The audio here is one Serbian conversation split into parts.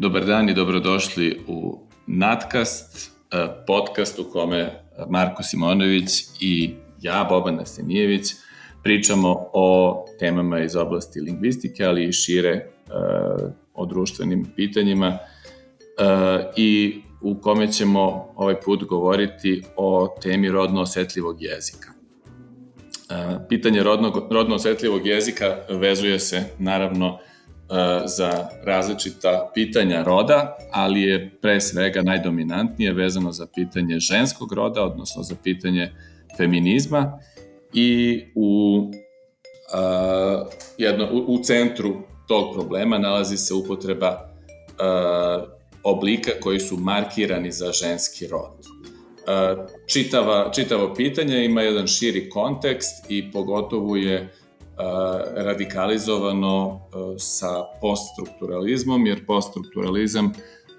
Dobar dan i dobrodošli u Natkast, e, podcast u kome Marko Simonović i ja, Boban Nasenijević, pričamo o temama iz oblasti lingvistike, ali i šire e, o društvenim pitanjima e, i u kome ćemo ovaj put govoriti o temi rodno osetljivog jezika. Pitanje rodno, rodno osetljivog jezika vezuje se naravno za različita pitanja roda, ali je pre svega najdominantnije vezano za pitanje ženskog roda, odnosno za pitanje feminizma i u, uh, jedno, u, u centru tog problema nalazi se upotreba uh, oblika koji su markirani za ženski rod. Uh, čitava, čitavo pitanje ima jedan širi kontekst i pogotovo je radikalizovano sa poststrukturalizmom, jer poststrukturalizam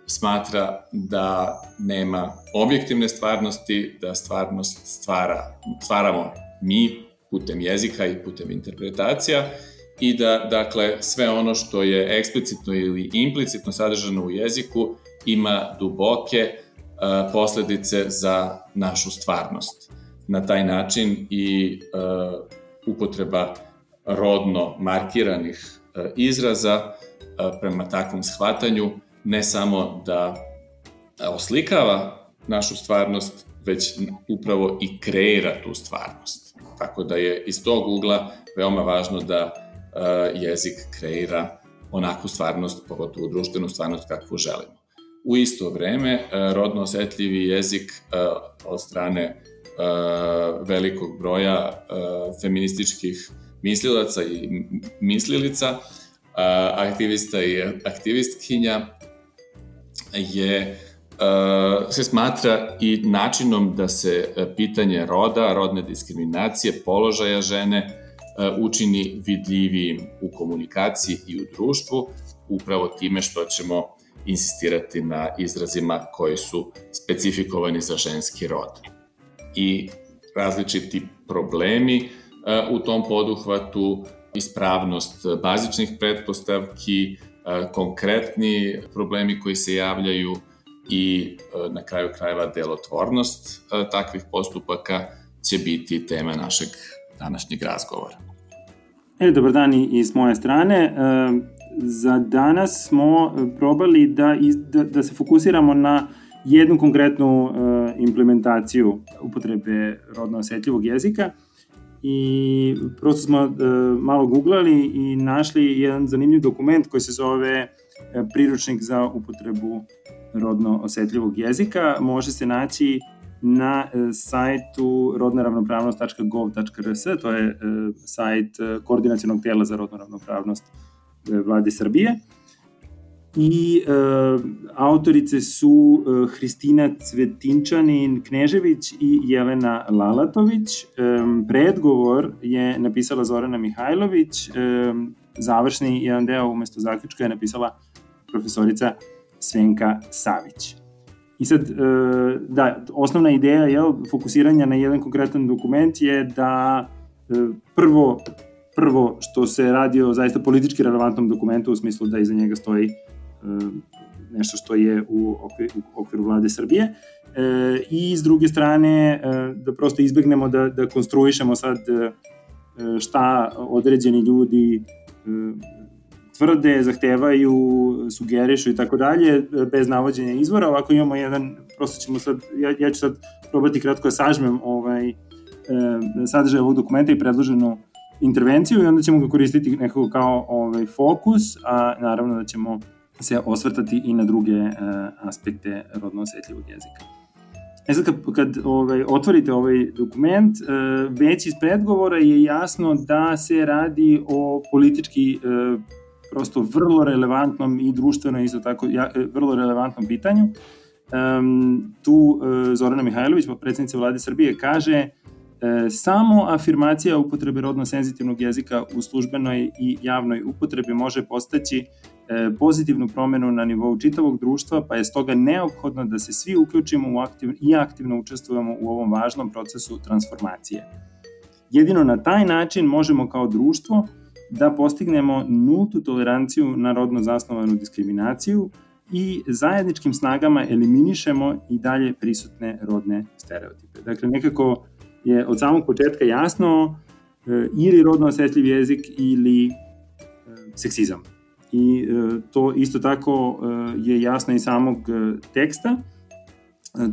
smatra da nema objektivne stvarnosti, da stvarnost stvara, stvaramo mi putem jezika i putem interpretacija i da, dakle, sve ono što je eksplicitno ili implicitno sadržano u jeziku ima duboke uh, posledice za našu stvarnost. Na taj način i uh, upotreba rodno markiranih e, izraza e, prema takvom shvatanju ne samo da oslikava našu stvarnost, već upravo i kreira tu stvarnost. Tako da je iz tog ugla veoma važno da e, jezik kreira onakvu stvarnost, pogotovo društvenu stvarnost kakvu želimo. U isto vreme, rodno osetljivi jezik od strane velikog broja feminističkih mislilaca i mislilica, aktivista i aktivistkinja je se smatra i načinom da se pitanje roda, rodne diskriminacije, položaja žene učini vidljivijim u komunikaciji i u društvu, upravo time što ćemo insistirati na izrazima koji su specifikovani za ženski rod. I različiti problemi u tom poduhvatu ispravnost bazičnih pretpostavki, konkretni problemi koji se javljaju i na kraju krajeva delotvornost takvih postupaka će biti tema našeg današnjeg razgovora. E, dobar dan i s moje strane. Za danas smo probali da, da, da se fokusiramo na jednu konkretnu implementaciju upotrebe rodno osetljivog jezika – i prosto smo uh, malo googlali i našli jedan zanimljiv dokument koji se zove uh, priručnik za upotrebu rodno osetljivog jezika. Može se naći na uh, sajtu rodnaravnopravnost.gov.rs, to je sajt Koordinacijonog tela za rodnu ravnopravnost vlade Srbije i e, autorice su e, Hristina Cvetinčanin Knežević i Jelena Lalatović. E, predgovor je napisala Zorana Mihajlović, završni jedan deo umesto zaključka je napisala profesorica Svenka Savić. I sad, da, osnovna ideja je, fokusiranja na jedan konkretan dokument je da prvo prvo što se radi o zaista politički relevantnom dokumentu u smislu da iza njega stoji nešto što je u okviru, u okviru vlade Srbije e, i s druge strane e, da prosto izbegnemo da, da konstruišemo sad e, šta određeni ljudi tvrde, zahtevaju, sugerišu i tako dalje, bez navođenja izvora. Ovako imamo jedan, prosto ćemo sad, ja, ja ću sad probati kratko da sažmem ovaj, sadržaj ovog dokumenta i predloženu intervenciju i onda ćemo ga koristiti nekako kao ovaj, fokus, a naravno da ćemo se osvrtati i na druge e, aspekte rodno osetljivog jezika. E sad, kad, kad ovaj, otvorite ovaj dokument, e, već iz predgovora je jasno da se radi o politički e, prosto vrlo relevantnom i društveno isto tako vrlo relevantnom pitanju. Um, tu e, Zorana Mihajlović, predsednica vlade Srbije, kaže samo afirmacija upotrebe rodno senzitivnog jezika u službenoj i javnoj upotrebi može postaći E, pozitivnu promenu na nivou čitavog društva, pa je stoga neophodno da se svi uključimo u aktiv, i aktivno učestvujemo u ovom važnom procesu transformacije. Jedino na taj način možemo kao društvo da postignemo nultu toleranciju na rodno zasnovanu diskriminaciju i zajedničkim snagama eliminišemo i dalje prisutne rodne stereotipe. Dakle, nekako je od samog početka jasno e, ili rodno osetljiv jezik ili e, seksizam. I e, to isto tako je jasno iz samog teksta.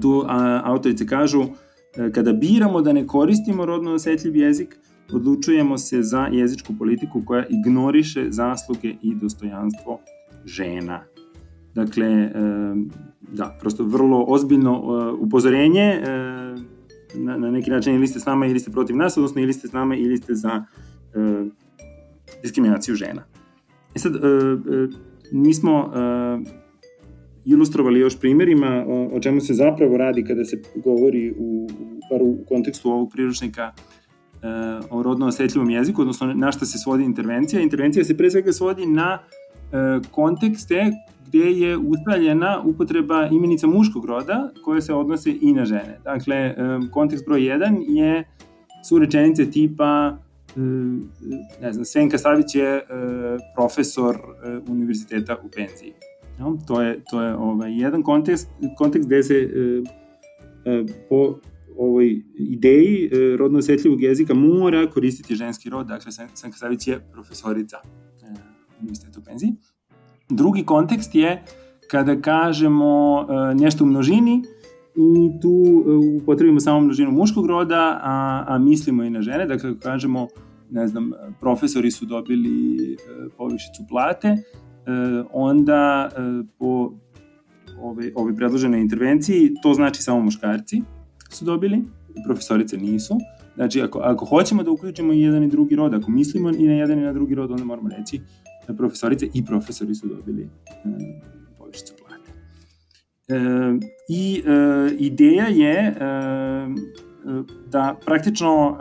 Tu autorice kažu kada biramo da ne koristimo rodno osetljiv jezik, odlučujemo se za jezičku politiku koja ignoriše zasluge i dostojanstvo žena. Dakle, da, prosto vrlo ozbiljno upozorenje na, na neki način ili ste s nama ili ste protiv nas, odnosno ili ste s nama ili ste za uh, diskriminaciju žena. E sad, uh, uh, nismo uh, ilustrovali još primjerima o, o čemu se zapravo radi kada se govori u, bar u kontekstu ovog priručnika uh, o rodno osetljivom jeziku, odnosno na šta se svodi intervencija. Intervencija se pre svega svodi na uh, kontekste gde je ustaljena upotreba imenica muškog roda koje se odnose i na žene. Dakle, kontekst broj 1 je su rečenice tipa ne znam, Svenka Savić je profesor univerziteta u penziji. No, to je, to je ovaj, jedan kontekst, kontekst gde se po ovoj ideji rodno osetljivog jezika mora koristiti ženski rod, dakle Svenka Savić je profesorica univerziteta u penziji. Drugi kontekst je kada kažemo e, nešto u množini i tu e, upotrebimo samo množinu muškog roda, a, a mislimo i na žene, dakle kažemo ne znam, profesori su dobili e, povišicu plate, onda po ove, ove predložene intervenciji to znači samo muškarci su dobili, profesorice nisu. Znači, ako, ako hoćemo da uključimo i jedan i drugi rod, ako mislimo i na jedan i na drugi rod, onda moramo reći profesorice i profesori su dobili e, povišicu plate. E, I e, ideja je da praktično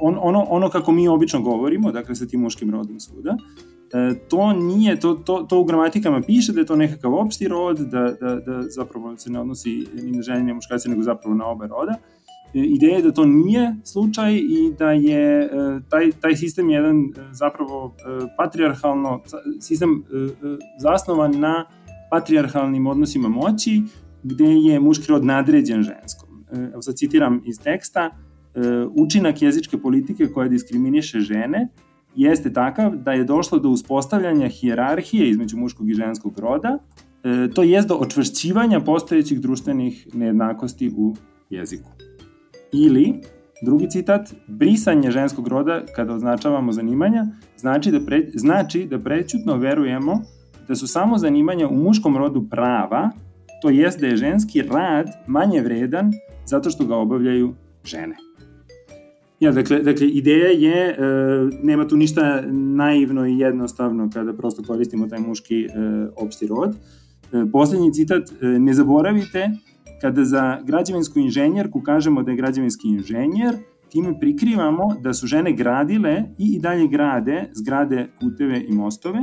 on, ono, ono kako mi obično govorimo, dakle sa tim muškim rodom svuda, e, to nije, to, to, to u gramatikama piše da je to nekakav opšti rod, da, da, da zapravo se ne odnosi ni na žene ni na muškarce, nego zapravo na oba roda. Ideja je da to nije slučaj i da je e, taj, taj sistem jedan e, zapravo e, patrijarhalno, sistem zasnovan na patrijarhalnim odnosima moći, gde je muški rod nadređen ženskom. Evo sad citiram iz teksta, učinak jezičke politike koja diskriminiše žene jeste takav da je došlo do uspostavljanja hijerarhije između muškog i ženskog roda, to je do očvršćivanja postojećih društvenih nejednakosti u jeziku. Ili, drugi citat, brisanje ženskog roda kada označavamo zanimanja znači da, pre, znači da prećutno verujemo da su samo zanimanja u muškom rodu prava, to jest da je ženski rad manje vredan zato što ga obavljaju žene. Ja, dakle, dakle, ideja je, e, nema tu ništa naivno i jednostavno kada prosto koristimo taj muški e, opšti rod. E, poslednji citat, e, ne zaboravite Kada za građevinsku inženjerku kažemo da je građevinski inženjer, time prikrivamo da su žene gradile i i dalje grade zgrade, puteve i mostove,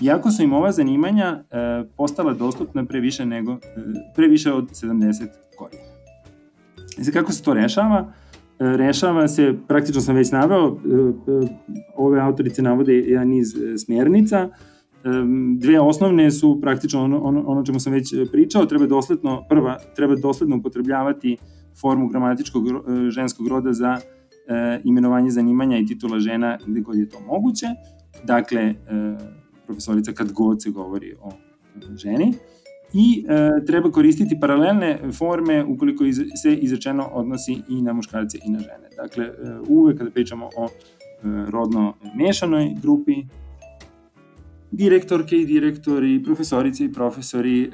iako su im ova zanimanja e, postala dostupna pre više, nego, e, pre više od 70 godina. I kako se to rešava? E, rešava se, praktično sam već naveo, e, e, ove autorice navode jedan niz e, smjernica, dve osnovne su praktično ono, ono, ono čemu sam već e, pričao, treba dosledno, prva, treba dosledno upotrebljavati formu gramatičkog e, ženskog roda za e, imenovanje zanimanja i titula žena gde god je to moguće. Dakle, e, profesorica kad god se govori o ženi. I e, treba koristiti paralelne forme ukoliko iz, se izrečeno odnosi i na muškarce i na žene. Dakle, e, uvek kada pričamo o e, rodno mešanoj grupi, direktorke i direktori, profesorice i profesori, e,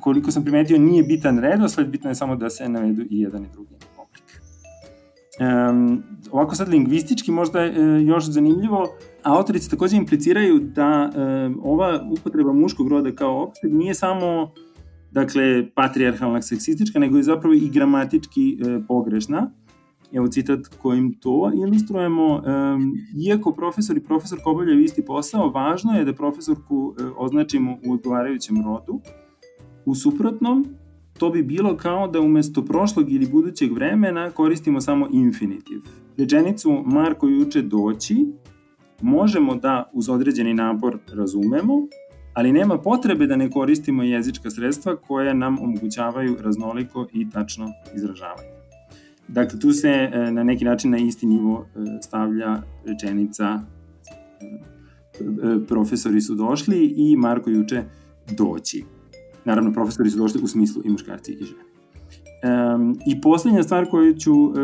koliko sam primetio, nije bitan redosled, bitno je samo da se navedu i jedan i drugi oblik. Um, ovako sad lingvistički možda je e, još zanimljivo, autorice takođe impliciraju da ova upotreba muškog roda kao opšteg nije samo dakle, patrijarhalna seksistička, nego je zapravo i gramatički e, pogrešna. Evo citat kojim to ilustrujemo. Um, iako profesor i profesorka obavljaju isti posao, važno je da profesorku uh, označimo u odgovarajućem rodu. U suprotnom, to bi bilo kao da umesto prošlog ili budućeg vremena koristimo samo infinitiv. Rečenicu Marko juče doći možemo da uz određeni napor razumemo, ali nema potrebe da ne koristimo jezička sredstva koja nam omogućavaju raznoliko i tačno izražavanje. Dakle, tu se e, na neki način na isti nivo e, stavlja rečenica e, profesori su došli i Marko juče doći. Naravno, profesori su došli u smislu i muškarci i žene. Um, I poslednja stvar koju ću um,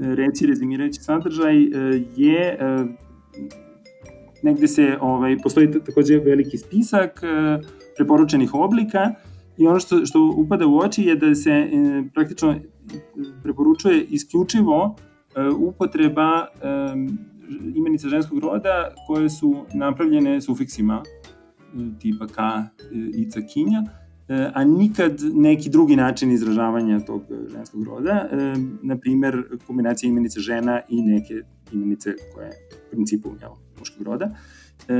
reći rezimirajući sadržaj uh, je uh, negde se ovaj, postoji takođe veliki spisak uh, preporučenih oblika i ono što, što upada u oči je da se uh, praktično preporučuje isključivo uh, upotreba um, imenica ženskog roda koje su napravljene sufiksima tipa ka, ica, kinja, E, a nikad neki drugi način izražavanja tog ženskog roda, e, na primer kombinacija imenice žena i neke imenice koje u principu jel, muškog roda. E,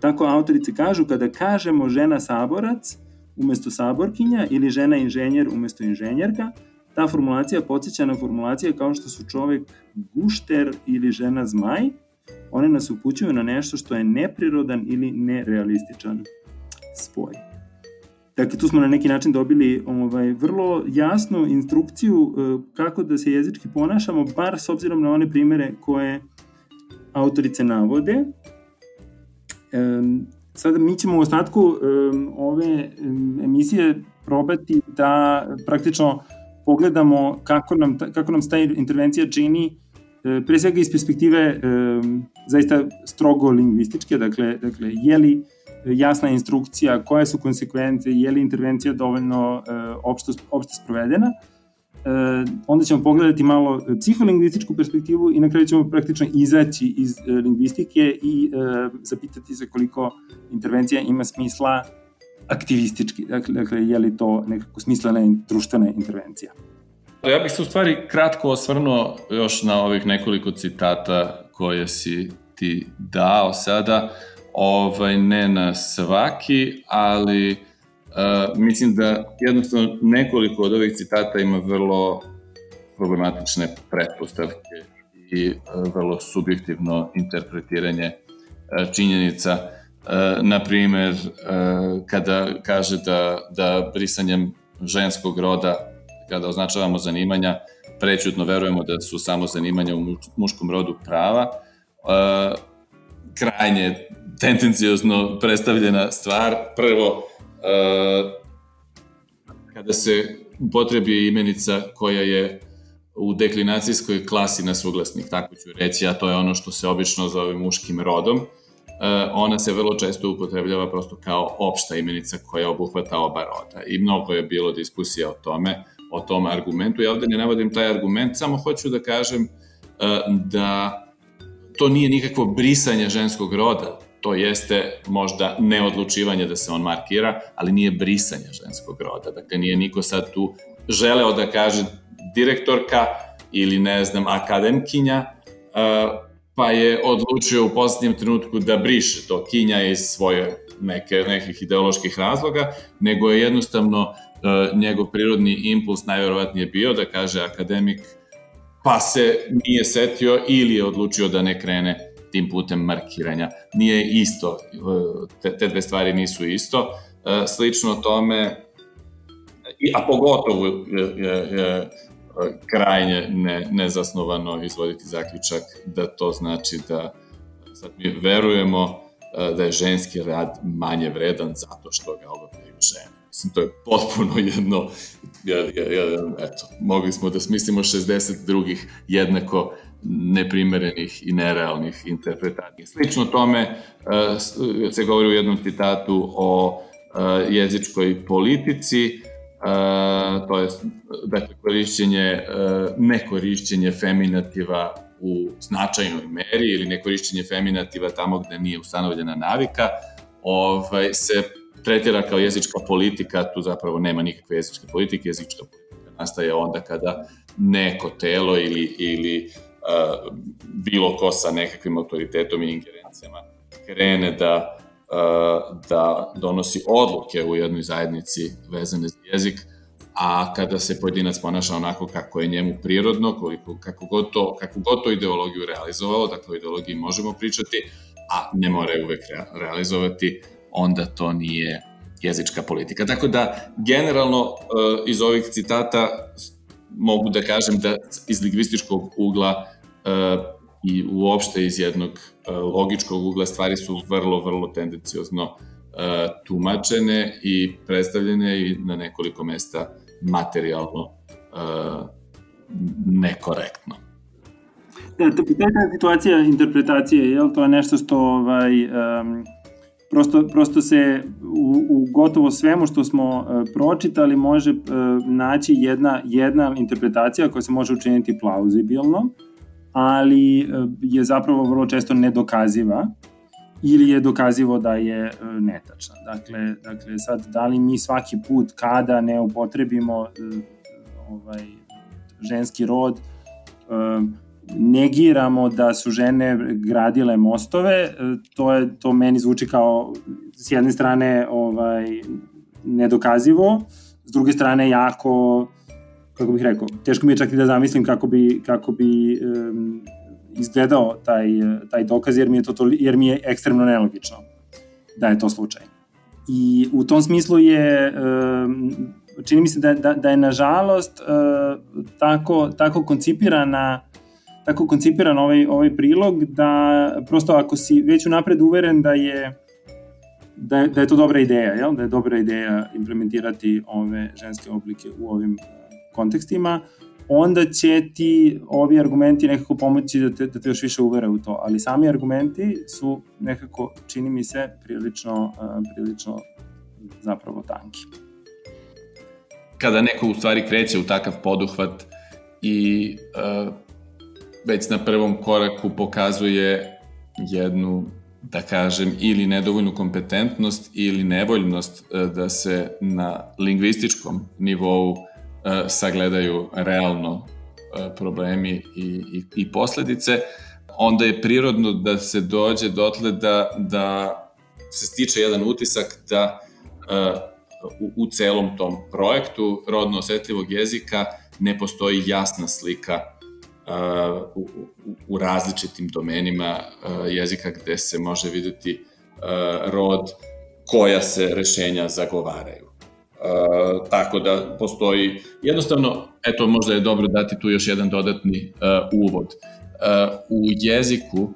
tako autorice kažu, kada kažemo žena saborac umesto saborkinja ili žena inženjer umesto inženjerka, ta formulacija podsjeća na formulacije kao što su čovek gušter ili žena zmaj, one nas upućuju na nešto što je neprirodan ili nerealističan spoj. Dakle, tu smo na neki način dobili ovaj, vrlo jasnu instrukciju uh, kako da se jezički ponašamo, bar s obzirom na one primere koje autorice navode. Sada mi ćemo u ostatku um, ove um, emisije probati da praktično pogledamo kako nam, kako nam staje intervencija čini e, pre svega iz perspektive um, zaista strogo lingvističke, dakle, dakle je li jasna instrukcija, koje su konsekvence, je li intervencija dovoljno e, opšto, opšte sprovedena. E, onda ćemo pogledati malo psiholingvističku perspektivu i na kraju ćemo praktično izaći iz e, lingvistike i e, zapitati se koliko intervencija ima smisla aktivistički, dakle, dakle je li to nekako smislena društvena intervencija. Ja bih se u stvari kratko osvrnuo još na ovih nekoliko citata koje si ti dao sada ovaj, ne na svaki, ali uh, mislim da jednostavno nekoliko od ovih citata ima vrlo problematične pretpostavke i uh, vrlo subjektivno interpretiranje uh, činjenica. Uh, na primer, uh, kada kaže da, da brisanjem ženskog roda, kada označavamo zanimanja, prećutno verujemo da su samo zanimanja u muškom rodu prava, krajnje tendencijozno predstavljena stvar. Prvo, kada se upotrebi imenica koja je u deklinacijskoj klasi na suglasnik, tako ću reći, a to je ono što se obično zove muškim rodom, uh, ona se vrlo često upotrebljava prosto kao opšta imenica koja obuhvata oba roda. I mnogo je bilo diskusija o tome, o tom argumentu. Ja ovde ne navodim taj argument, samo hoću da kažem uh, da to nije nikakvo brisanje ženskog roda, to jeste možda neodlučivanje da se on markira, ali nije brisanje ženskog roda. Dakle, nije niko sad tu želeo da kaže direktorka ili, ne znam, akademkinja, pa je odlučio u poslednjem trenutku da briše to kinja iz svoje neke, nekih ideoloških razloga, nego je jednostavno njegov prirodni impuls najverovatnije bio da kaže akademik pa se nije setio ili je odlučio da ne krene tim putem markiranja. Nije isto, te, te dve stvari nisu isto. E, slično tome, a pogotovo je krajnje ne, nezasnovano izvoditi zaključak da to znači da sad mi verujemo e, da je ženski rad manje vredan zato što ga obavljaju žene. Mislim, to je potpuno jedno, jedan, eto, mogli smo da smislimo 60 drugih jednako neprimerenih i nerealnih interpretacija. Slično tome e, se govori u jednom citatu o e, jezičkoj politici, e, to je dakle, korišćenje, nekorišćenje feminativa u značajnoj meri ili nekorišćenje feminativa tamo gde nije ustanovljena navika, ovaj, se tretira kao jezička politika, tu zapravo nema nikakve jezičke politike, jezička politika nastaje onda kada neko telo ili, ili uh, bilo ko sa nekakvim autoritetom i ingerencijama krene da, da donosi odluke u jednoj zajednici vezane za jezik, a kada se pojedinac ponaša onako kako je njemu prirodno, koliko, kako, god to, kako god to ideologiju realizovalo, dakle o ideologiji možemo pričati, a ne mora je uvek realizovati, onda to nije jezička politika. Tako da, generalno, iz ovih citata mogu da kažem da iz lingvističkog ugla i uopšte iz jednog logičkog ugla stvari su vrlo, vrlo tendencijozno tumačene i predstavljene i na nekoliko mesta materijalno nekorektno. Da, to, je ta situacija interpretacije, jel? To je nešto što ovaj, um, prosto, prosto se u, u gotovo svemu što smo uh, pročitali može uh, naći jedna, jedna interpretacija koja se može učiniti plauzibilno, ali uh, je zapravo vrlo često nedokaziva ili je dokazivo da je uh, netačna. Dakle, dakle, sad, da li mi svaki put kada ne upotrebimo uh, ovaj, ženski rod, uh, negiramo da su žene gradile mostove, e, to je to meni zvuči kao s jedne strane ovaj nedokazivo, s druge strane jako kako bih rekao, teško mi je čak i da zamislim kako bi kako bi um, izgledao taj taj dokaz jer mi je to, to jer mi je ekstremno nelogično da je to slučaj. I u tom smislu je um, čini mi se da, da, da je nažalost uh, tako, tako koncipirana tako koncipiran ovaj, ovaj prilog da prosto ako si već unapred uveren da je da je, da je to dobra ideja, jel? da je dobra ideja implementirati ove ženske oblike u ovim kontekstima, onda će ti ovi argumenti nekako pomoći da te, da te još više uvere u to. Ali sami argumenti su nekako, čini mi se, prilično, uh, prilično zapravo tanki. Kada neko u stvari kreće u takav poduhvat i uh, već na prvom koraku pokazuje jednu, da kažem, ili nedovoljnu kompetentnost ili nevoljnost e, da se na lingvističkom nivou e, sagledaju realno e, problemi i, i, i posledice, onda je prirodno da se dođe dotle da, da se stiče jedan utisak da u, u celom tom projektu rodno osetljivog jezika ne postoji jasna slika u, u različitim domenima jezika gde se može videti rod koja se rešenja zagovaraju. Uh, tako da postoji, jednostavno, eto možda je dobro dati tu još jedan dodatni uvod. Uh, u jeziku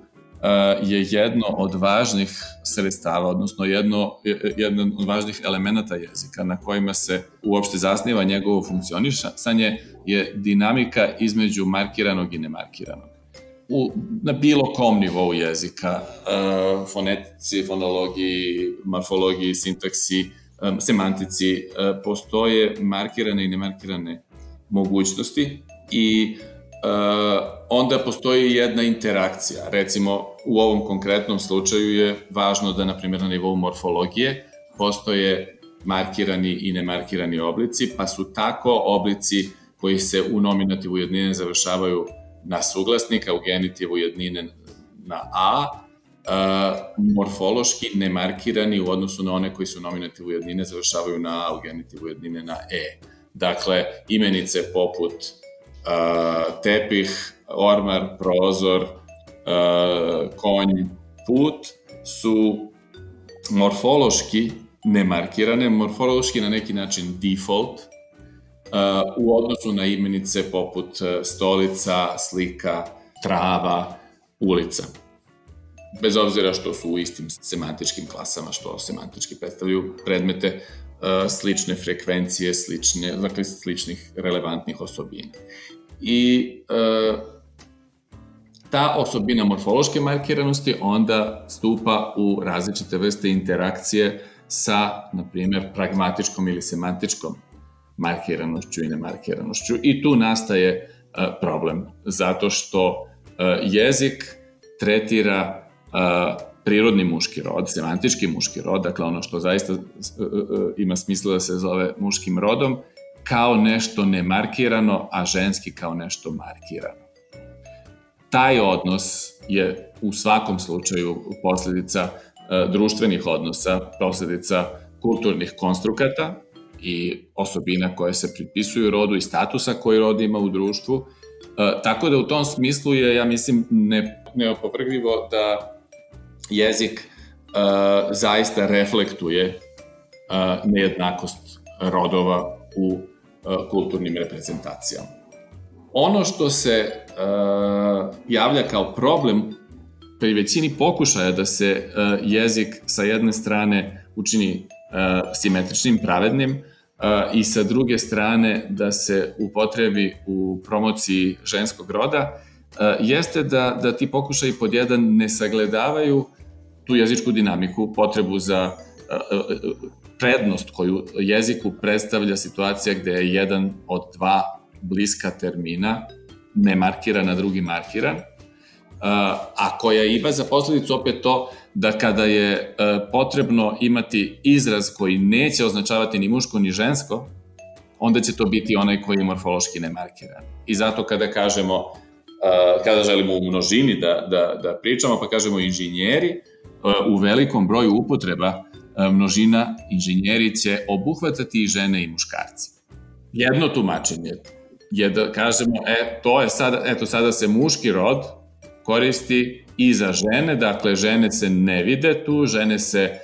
je jedno od važnih sredstava, odnosno jedno, jedan od važnih elemenata jezika na kojima se uopšte zasniva njegovo funkcionisanje je dinamika između markiranog i nemarkiranog. U, na bilo kom nivou jezika, uh, fonetici, fonologiji, morfologiji, sintaksi, semantici, uh, postoje markirane i nemarkirane mogućnosti i onda postoji jedna interakcija. Recimo, u ovom konkretnom slučaju je važno da, na primjer, na nivou morfologije postoje markirani i nemarkirani oblici, pa su tako oblici koji se u nominativu jednine završavaju na suglasnika, u genitivu jednine na a, uh, morfološki nemarkirani u odnosu na one koji su nominativu jednine završavaju na a, u genitivu jednine na e. Dakle, imenice poput uh, tepih, ormar, prozor, konj, put su morfološki nemarkirane, morfološki na neki način default, uh, u odnosu na imenice poput uh, stolica, slika, trava, ulica. Bez obzira što su u istim semantičkim klasama, što semantički predstavljaju predmete slične frekvencije, slične, dakle sličnih relevantnih osobina. I ta osobina morfološke markiranosti onda stupa u različite vrste interakcije sa, na primjer, pragmatičkom ili semantičkom markiranošću i nemarkiranošću. I tu nastaje uh, problem, zato što uh, jezik tretira uh, prirodni muški rod, semantički muški rod, dakle ono što zaista ima smisla da se zove muškim rodom, kao nešto nemarkirano, a ženski kao nešto markirano. Taj odnos je u svakom slučaju posledica uh, društvenih odnosa, posledica kulturnih konstrukata, i osobina koje se pripisuju rodu i statusa koji rod ima u društvu. E, tako da u tom smislu je, ja mislim, ne, neopovrgljivo da jezik zaista reflektuje nejednakost rodova u kulturnim reprezentacijama. Ono što se javlja kao problem pri većini pokušaja da se jezik sa jedne strane učini simetričnim, pravednim, i sa druge strane da se upotrebi u promociji ženskog roda, jeste da, da ti pokušaj pod jedan ne sagledavaju tu jezičku dinamiku, potrebu za prednost koju jeziku predstavlja situacija gde je jedan od dva bliska termina ne markiran, a drugi markiran, a koja ima za posledicu opet to da kada je e, potrebno imati izraz koji neće označavati ni muško ni žensko, onda će to biti onaj koji je morfološki nemarkiran. I zato kada kažemo, e, kada želimo u množini da, da, da pričamo, pa kažemo inženjeri, u velikom broju upotreba množina inženjeri će obuhvatati i žene i muškarci. Jedno tumačenje je da kažemo, e, to je sada, eto, sada se muški rod koristi i za žene, dakle žene se ne vide tu, žene se, e,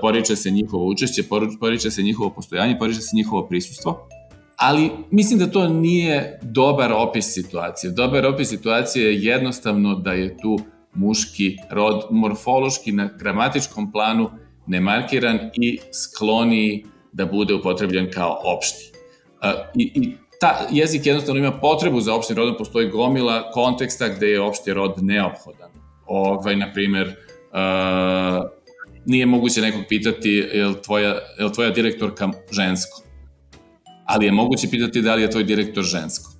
poriče se njihovo učešće, poriče se njihovo postojanje, poriče se njihovo prisustvo, ali mislim da to nije dobar opis situacije. Dobar opis situacije je jednostavno da je tu muški rod morfološki na gramatičkom planu nemarkiran i skloniji da bude upotrebljen kao opšti. E, I, i ta jezik jednostavno ima potrebu za opštim rodom, postoji gomila konteksta gde je opšti rod neophodan. Ovaj, na primer, uh, nije moguće nekog pitati je li tvoja, je li tvoja direktorka žensko, ali je moguće pitati da li je tvoj direktor žensko.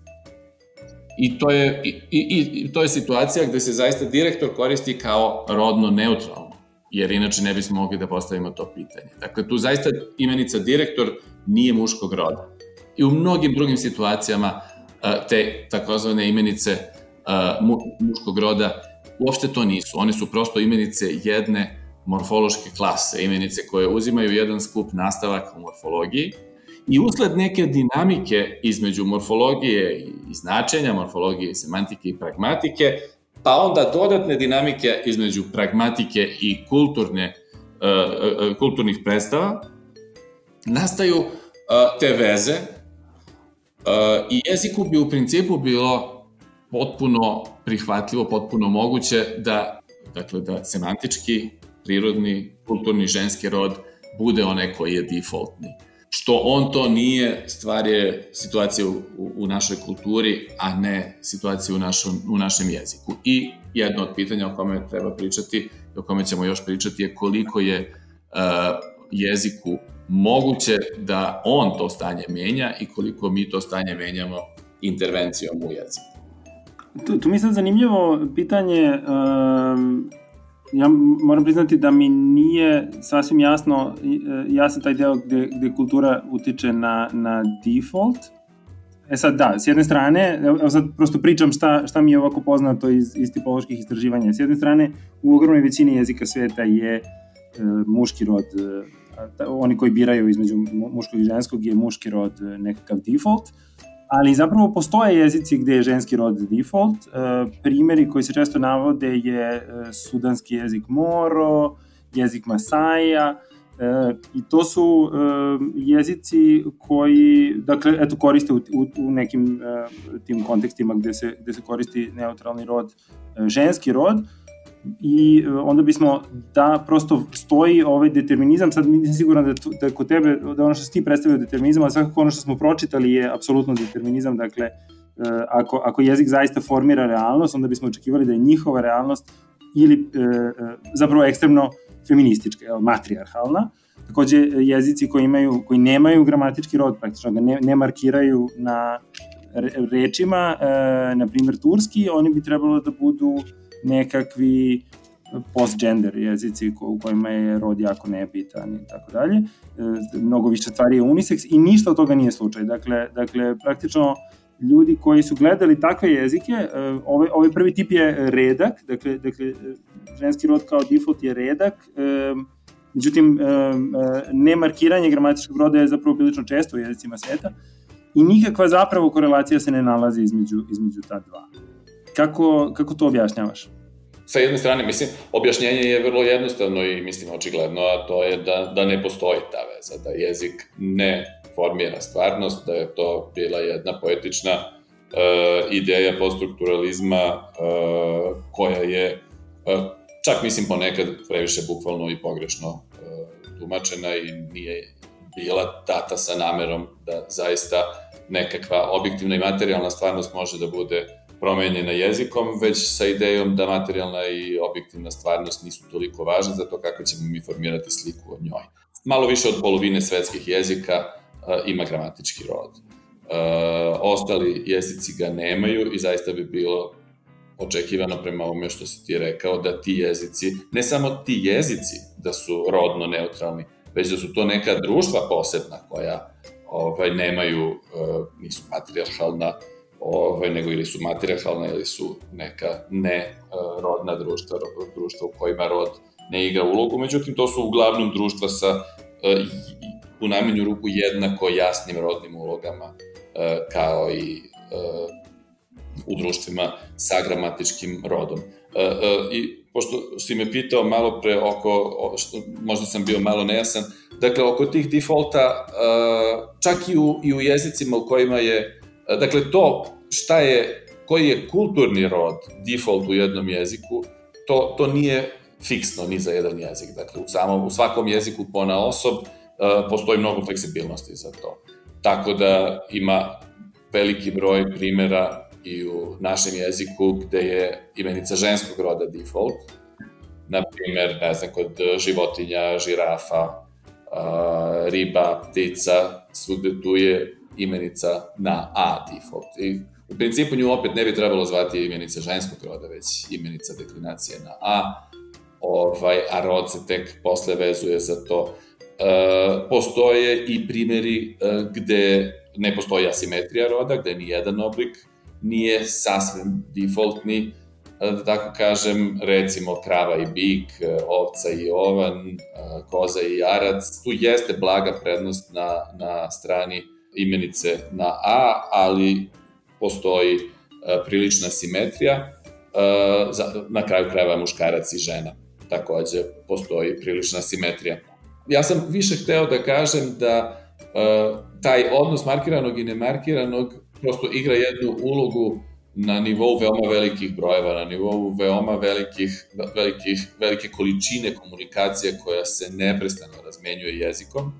I to je, i, i, i to je situacija gde se zaista direktor koristi kao rodno neutralno, jer inače ne bismo mogli da postavimo to pitanje. Dakle, tu zaista imenica direktor nije muškog roda i u mnogim drugim situacijama te takozvane imenice muškog roda uopšte to nisu. One su prosto imenice jedne morfološke klase, imenice koje uzimaju jedan skup nastavaka u morfologiji i usled neke dinamike između morfologije i značenja, morfologije i semantike i pragmatike, pa onda dodatne dinamike između pragmatike i kulturne, kulturnih predstava, nastaju te veze I jeziku bi u principu bilo potpuno prihvatljivo, potpuno moguće da, dakle, da semantički, prirodni, kulturni ženski rod bude onaj koji je defaultni. Što on to nije, stvar je situacija u, u našoj kulturi, a ne situacija u, našom, u našem jeziku. I jedno od pitanja o kome treba pričati o kome ćemo još pričati je koliko je uh, jeziku moguće da on to stanje menja i koliko mi to stanje menjamo intervencijom u jeziku. Tu, tu mi sad zanimljivo pitanje, um, ja moram priznati da mi nije sasvim jasno, jasan taj deo gde, gde kultura utiče na, na default, E sad da, s jedne strane, evo sad prosto pričam šta, šta mi je ovako poznato iz, iz tipoloških istraživanja. S jedne strane, u ogromnoj većini jezika sveta je e, muški rod e, oni koji biraju između muškog i ženskog je muški rod e, nekakav default, ali zapravo postoje jezici gde je ženski rod default. E, primeri koji se često navode je e, sudanski jezik Moro, jezik Masaja, i to su jezici koji, dakle, eto, koriste u, u, u nekim tim kontekstima gde se, gde se koristi neutralni rod, ženski rod, i e, onda bismo da prosto stoji ovaj determinizam, sad nisam siguran da, da kod tebe, da ono što si ti predstavio determinizam, ali svakako ono što smo pročitali je apsolutno determinizam, dakle, e, ako, ako jezik zaista formira realnost, onda bismo očekivali da je njihova realnost ili e, zapravo ekstremno feministička, matriarhalna. Takođe, jezici koji, imaju, koji nemaju gramatički rod, praktično ga ne, ne markiraju na rečima, na primjer turski, oni bi trebalo da budu nekakvi post-gender jezici u kojima je rod jako nebitan i tako dalje. E, mnogo više stvari je unisex i ništa od toga nije slučaj. Dakle, dakle praktično ljudi koji su gledali takve jezike, e, ovaj, ovaj prvi tip je redak, dakle, dakle ženski rod kao default je redak, e, međutim, ne markiranje gramatičkog roda je zapravo prilično često u jezicima sveta i nikakva zapravo korelacija se ne nalazi između, između ta dva. Kako, kako to objašnjavaš? sa jedne strane, mislim, objašnjenje je vrlo jednostavno i mislim očigledno, a to je da, da ne postoji ta veza, da jezik ne formira stvarnost, da je to bila jedna poetična uh, ideja poststrukturalizma uh, koja je uh, čak mislim ponekad previše bukvalno i pogrešno uh, tumačena i nije bila data sa namerom da zaista nekakva objektivna i materijalna stvarnost može da bude promenjena jezikom, već sa idejom da materijalna i objektivna stvarnost nisu toliko važne za to kako ćemo mi formirati sliku o njoj. Malo više od polovine svetskih jezika uh, ima gramatički rod. Uh, ostali jezici ga nemaju i zaista bi bilo očekivano prema ovome što si ti rekao da ti jezici, ne samo ti jezici da su rodno neutralni, već da su to neka društva posebna koja ovaj, nemaju, uh, nisu patriarhalna, ovaj, nego ili su matriarhalna ili su neka ne uh, rodna društva, društva u kojima rod ne igra ulogu, međutim to su uglavnom društva sa uh, u najmanju ruku jednako jasnim rodnim ulogama uh, kao i u društvima sa gramatičkim rodom. I pošto si me pitao malo pre oko, možda sam bio malo nejasan, dakle oko tih defaulta, uh, čak i u, i u jezicima u kojima je, dakle to šta je, koji je kulturni rod default u jednom jeziku, to, to nije fiksno ni za jedan jezik. Dakle, u, samom, u svakom jeziku pona osob uh, postoji mnogo fleksibilnosti za to. Tako da ima veliki broj primera i u našem jeziku gde je imenica ženskog roda default. Na primer, ne znam, kod životinja, žirafa, riba, ptica, svugde tu je imenica na A default. I u principu nju opet ne bi trebalo zvati imenica ženskog roda, već imenica deklinacije na A, ovaj, a rod se tek posle vezuje za to. E, postoje i primeri e, gde ne postoji asimetrija roda, gde ni jedan oblik nije sasvim defaultni, e, da tako kažem, recimo krava i bik, e, ovca i ovan, e, koza i jarac, tu jeste blaga prednost na, na strani imenice na A, ali postoji prilična simetrija, na kraju krajeva muškarac i žena. Takođe, postoji prilična simetrija. Ja sam više hteo da kažem da taj odnos markiranog i nemarkiranog prosto igra jednu ulogu na nivou veoma velikih brojeva, na nivou veoma velikih, velikih, velike količine komunikacije koja se neprestano razmenjuje jezikom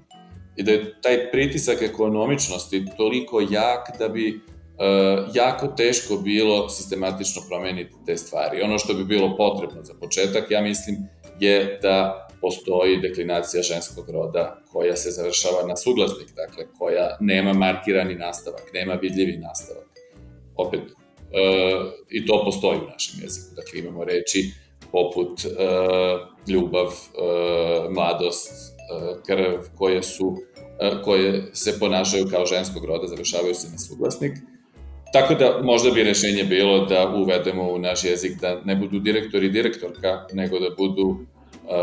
i da je taj pritisak ekonomičnosti toliko jak da bi uh, jako teško bilo sistematično promeniti te stvari. Ono što bi bilo potrebno za početak, ja mislim, je da postoji deklinacija ženskog roda koja se završava na suglasnik, dakle koja nema markirani nastavak, nema vidljivi nastavak. Opet, e, i to postoji u našem jeziku, dakle imamo reči poput e, ljubav, e, mladost, e, krv, koje su e, koje se ponašaju kao ženskog roda, završavaju se na suglasnik. Tako da možda bi rešenje bilo da uvedemo u naš jezik da ne budu direktor i direktorka, nego da budu Uh,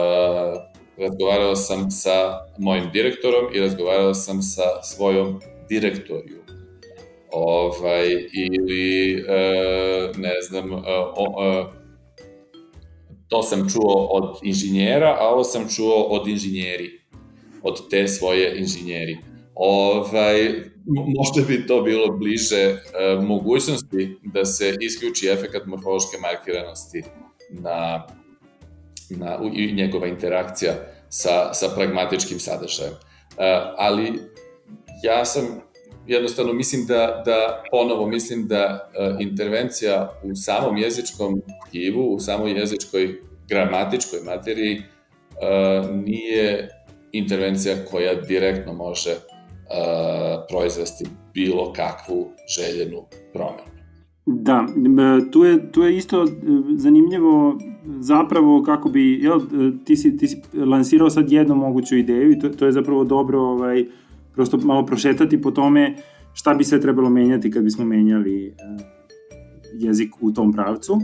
razgovarao sam sa mojim direktorom i razgovarao sam sa svojom direktoriju. Ovaj, ili, uh, ne znam, uh, uh, to sam čuo od inženjera, a ovo sam čuo od inženjeri, od te svoje inženjeri. Ovaj, možda bi to bilo bliže uh, mogućnosti da se isključi efekat morfološke markiranosti na na, i njegova interakcija sa, sa pragmatičkim sadržajem. Uh, ali ja sam jednostavno mislim da, da ponovo mislim da uh, intervencija u samom jezičkom tkivu, u samoj jezičkoj gramatičkoj materiji uh, nije intervencija koja direktno može uh, proizvesti bilo kakvu željenu promenu. Da, tu je, tu je isto e, zanimljivo zapravo kako bi, jel, e, ti si, ti si lansirao sad jednu moguću ideju i to, to je zapravo dobro ovaj, prosto malo prošetati po tome šta bi sve trebalo menjati kad bismo menjali eh, jezik u tom pravcu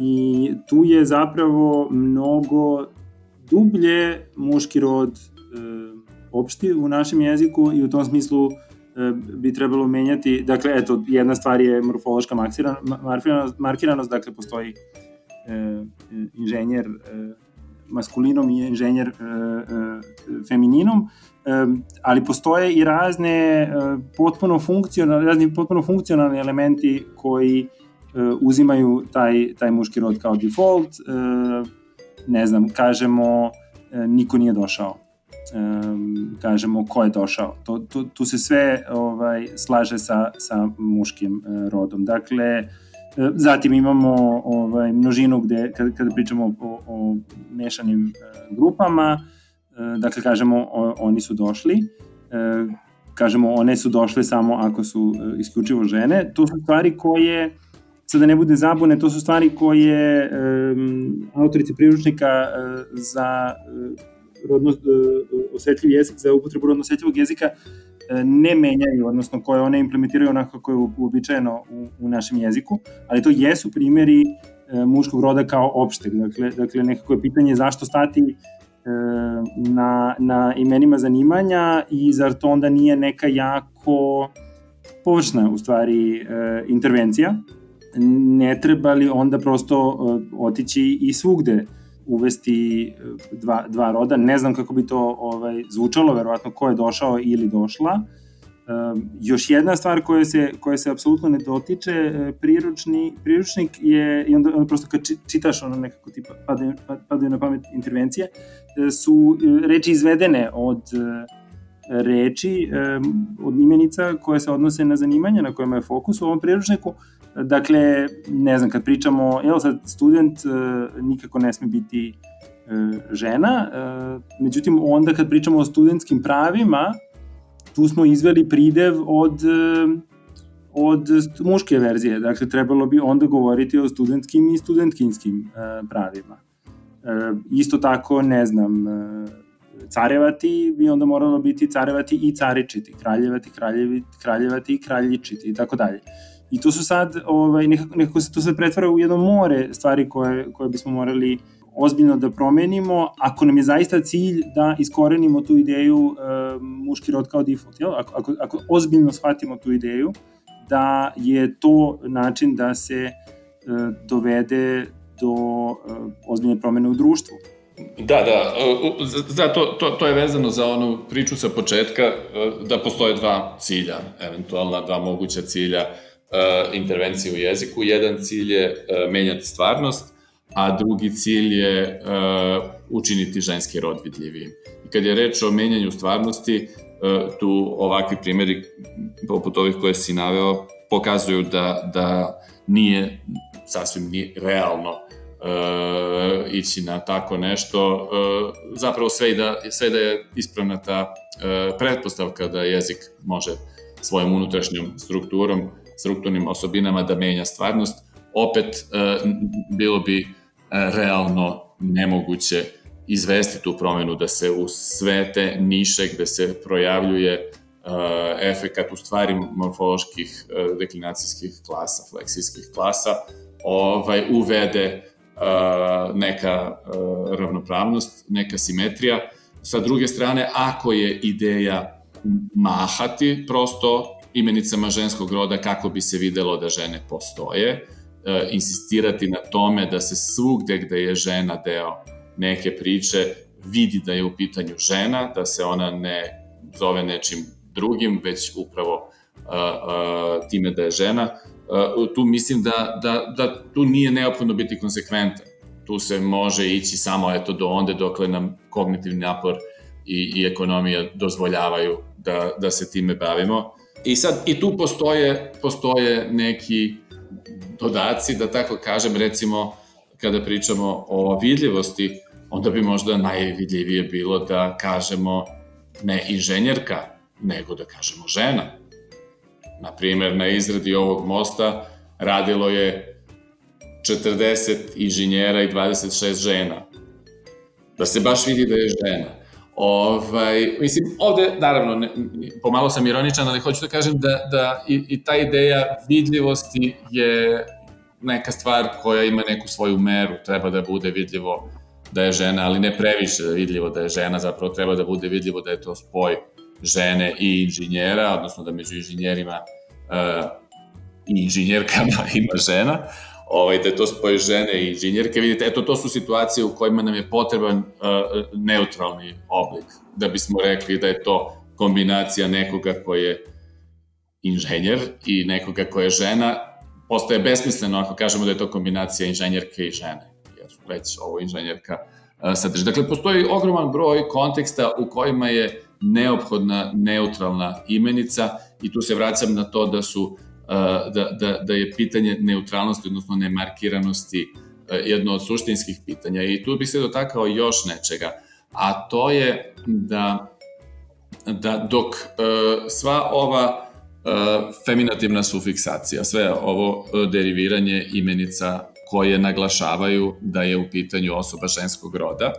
i tu je zapravo mnogo dublje muški rod opšti u našem jeziku i u tom smislu E, bi trebalo menjati, dakle, eto, jedna stvar je morfološka markiranost, markiranost dakle, postoji inženjer maskulinom i inženjer femininom, ali postoje i razne potpuno funkcionalne, razni potpuno funkcionalni elementi koji uzimaju taj, taj muški rod kao default, ne znam, kažemo niko nije došao um, kažemo ko je došao. To, to, tu se sve ovaj slaže sa, sa muškim uh, rodom. Dakle, uh, zatim imamo ovaj, množinu gde, kada, kada pričamo o, o mešanim uh, grupama, dakle, kažemo o, oni su došli, kažemo one su došle samo ako su isključivo žene. To su stvari koje sad da ne bude zabune, to su stvari koje um, autorice priručnika za rodno e, osetljiv jezik za upotrebu rodno osetljivog jezika e, ne menjaju, odnosno koje one implementiraju onako kako je uobičajeno u, u našem jeziku, ali to jesu primjeri e, muškog roda kao opšteg. Dakle, dakle nekako je pitanje zašto stati na, na imenima zanimanja i zar to onda nije neka jako površna u stvari intervencija ne treba li onda prosto otići i svugde uvesti e, dva, dva roda. Ne znam kako bi to ovaj, zvučalo, verovatno ko je došao ili došla. E, još jedna stvar koja se, koja se apsolutno ne dotiče, e, priručni, priručnik je, i onda, onda prosto kad čitaš ono nekako tipa padaju, padaju na pamet intervencije, su reči izvedene od reči, od imenica koje se odnose na zanimanja na kojima je fokus u ovom priručniku, Dakle, ne znam, kad pričamo, evo sad, student uh, nikako ne sme biti uh, žena, uh, međutim, onda kad pričamo o studentskim pravima, tu smo izveli pridev od, od muške verzije, dakle, trebalo bi onda govoriti o studentskim i studentkinskim pravima. Isto tako, ne znam, carevati bi onda moralo biti carevati i caričiti, kraljevati, kraljevi, kraljevati i kraljičiti i tako dalje. I to su sad, ovaj, nekako, nekako se to sad pretvara u jedno more stvari koje, koje bismo morali ozbiljno da promenimo, ako nam je zaista cilj da iskorenimo tu ideju uh, muški rod kao default, jel? Ako, ako, ako ozbiljno shvatimo tu ideju, da je to način da se uh, dovede do uh, ozbiljne promene u društvu. Da, da, za, to, to, to je vezano za onu priču sa početka, da postoje dva cilja, eventualna dva moguća cilja intervencije u jeziku. Jedan cilj je uh, menjati stvarnost, a drugi cilj je uh, učiniti ženski rod vidljivijim. I kad je reč o menjanju stvarnosti, tu ovakvi primjeri, poput ovih koje si naveo, pokazuju da, da nije sasvim ni realno uh, ići na tako nešto. Uh, zapravo sve i da, sve da je ispravna ta uh, pretpostavka da jezik može svojom unutrašnjom strukturom strukturnim osobinama da menja stvarnost, opet e, bilo bi e, realno nemoguće izvesti tu promenu da se u sve te niše gde se projavljuje uh, efekat u stvari morfoloških deklinacijskih klasa, fleksijskih klasa, ovaj, uvede neka ravnopravnost, neka simetrija. Sa druge strane, ako je ideja mahati prosto imenicama ženskog roda kako bi se videlo da žene postoje, e, insistirati na tome da se svugde gde je žena deo neke priče vidi da je u pitanju žena, da se ona ne zove nečim drugim, već upravo uh, uh, time da je žena. Uh, tu mislim da, da, da tu nije neophodno biti konsekventan. Tu se može ići samo eto do onde dokle nam kognitivni napor i, i ekonomija dozvoljavaju da, da se time bavimo. I sad, i tu postoje, postoje neki dodaci, da tako kažem, recimo, kada pričamo o vidljivosti, onda bi možda najvidljivije bilo da kažemo ne inženjerka, nego da kažemo žena. Naprimer, na izradi ovog mosta radilo je 40 inženjera i 26 žena. Da se baš vidi da je žena. Ovaj, mislim, ovde, naravno, ne, pomalo sam ironičan, ali hoću da kažem da, da i, i ta ideja vidljivosti je neka stvar koja ima neku svoju meru, treba da bude vidljivo da je žena, ali ne previše vidljivo da je žena, zapravo treba da bude vidljivo da je to spoj žene i inženjera, odnosno da među inženjerima uh, i inženjerkama ima žena. Ovaj, da to spoj žene i inženjerke. Vidite, eto, to su situacije u kojima nam je potreban uh, neutralni oblik, da bismo rekli da je to kombinacija nekoga koji je inženjer i nekoga koja je žena, postaje besmisleno ako kažemo da je to kombinacija inženjerke i žene, jer već ovo inženjerka sadrži. Dakle, postoji ogroman broj konteksta u kojima je neophodna neutralna imenica i tu se vraćam na to da su da, da, da je pitanje neutralnosti, odnosno nemarkiranosti jedno od suštinskih pitanja i tu bih se dotakao još nečega, a to je da, da dok sva ova feminativna sufiksacija, sve ovo deriviranje imenica koje naglašavaju da je u pitanju osoba ženskog roda,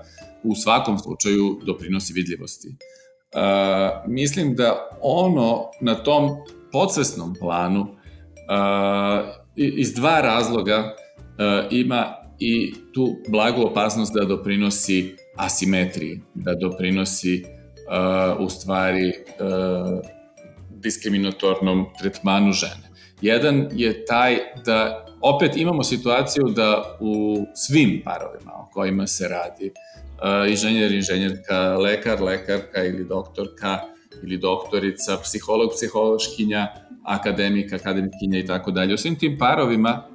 u svakom slučaju doprinosi vidljivosti. Uh, mislim da ono na tom podsvesnom planu iz dva razloga uh, ima i tu blagu opasnost da doprinosi asimetriji, da doprinosi uh, u stvari uh, diskriminatornom tretmanu žene. Jedan je taj da opet imamo situaciju da u svim parovima o kojima se radi, inženjer, inženjerka, lekar, lekarka ili doktorka ili doktorica, psiholog, psihološkinja, akademik, akademikinja i tako dalje. U svim tim parovima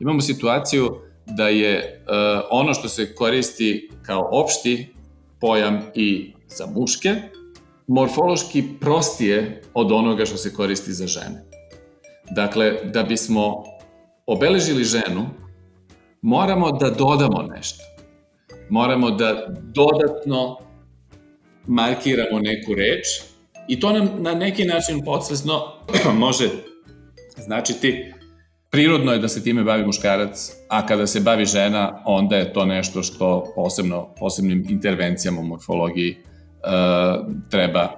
imamo situaciju da je uh, ono što se koristi kao opšti pojam i za muške, morfološki prostije od onoga što se koristi za žene. Dakle, da bismo obeležili ženu, moramo da dodamo nešto. Moramo da dodatno markiramo neku reč i to nam na neki način podsvesno može značiti prirodno je da se time bavi muškarac, a kada se bavi žena, onda je to nešto što posebno, posebnim intervencijama u morfologiji uh, treba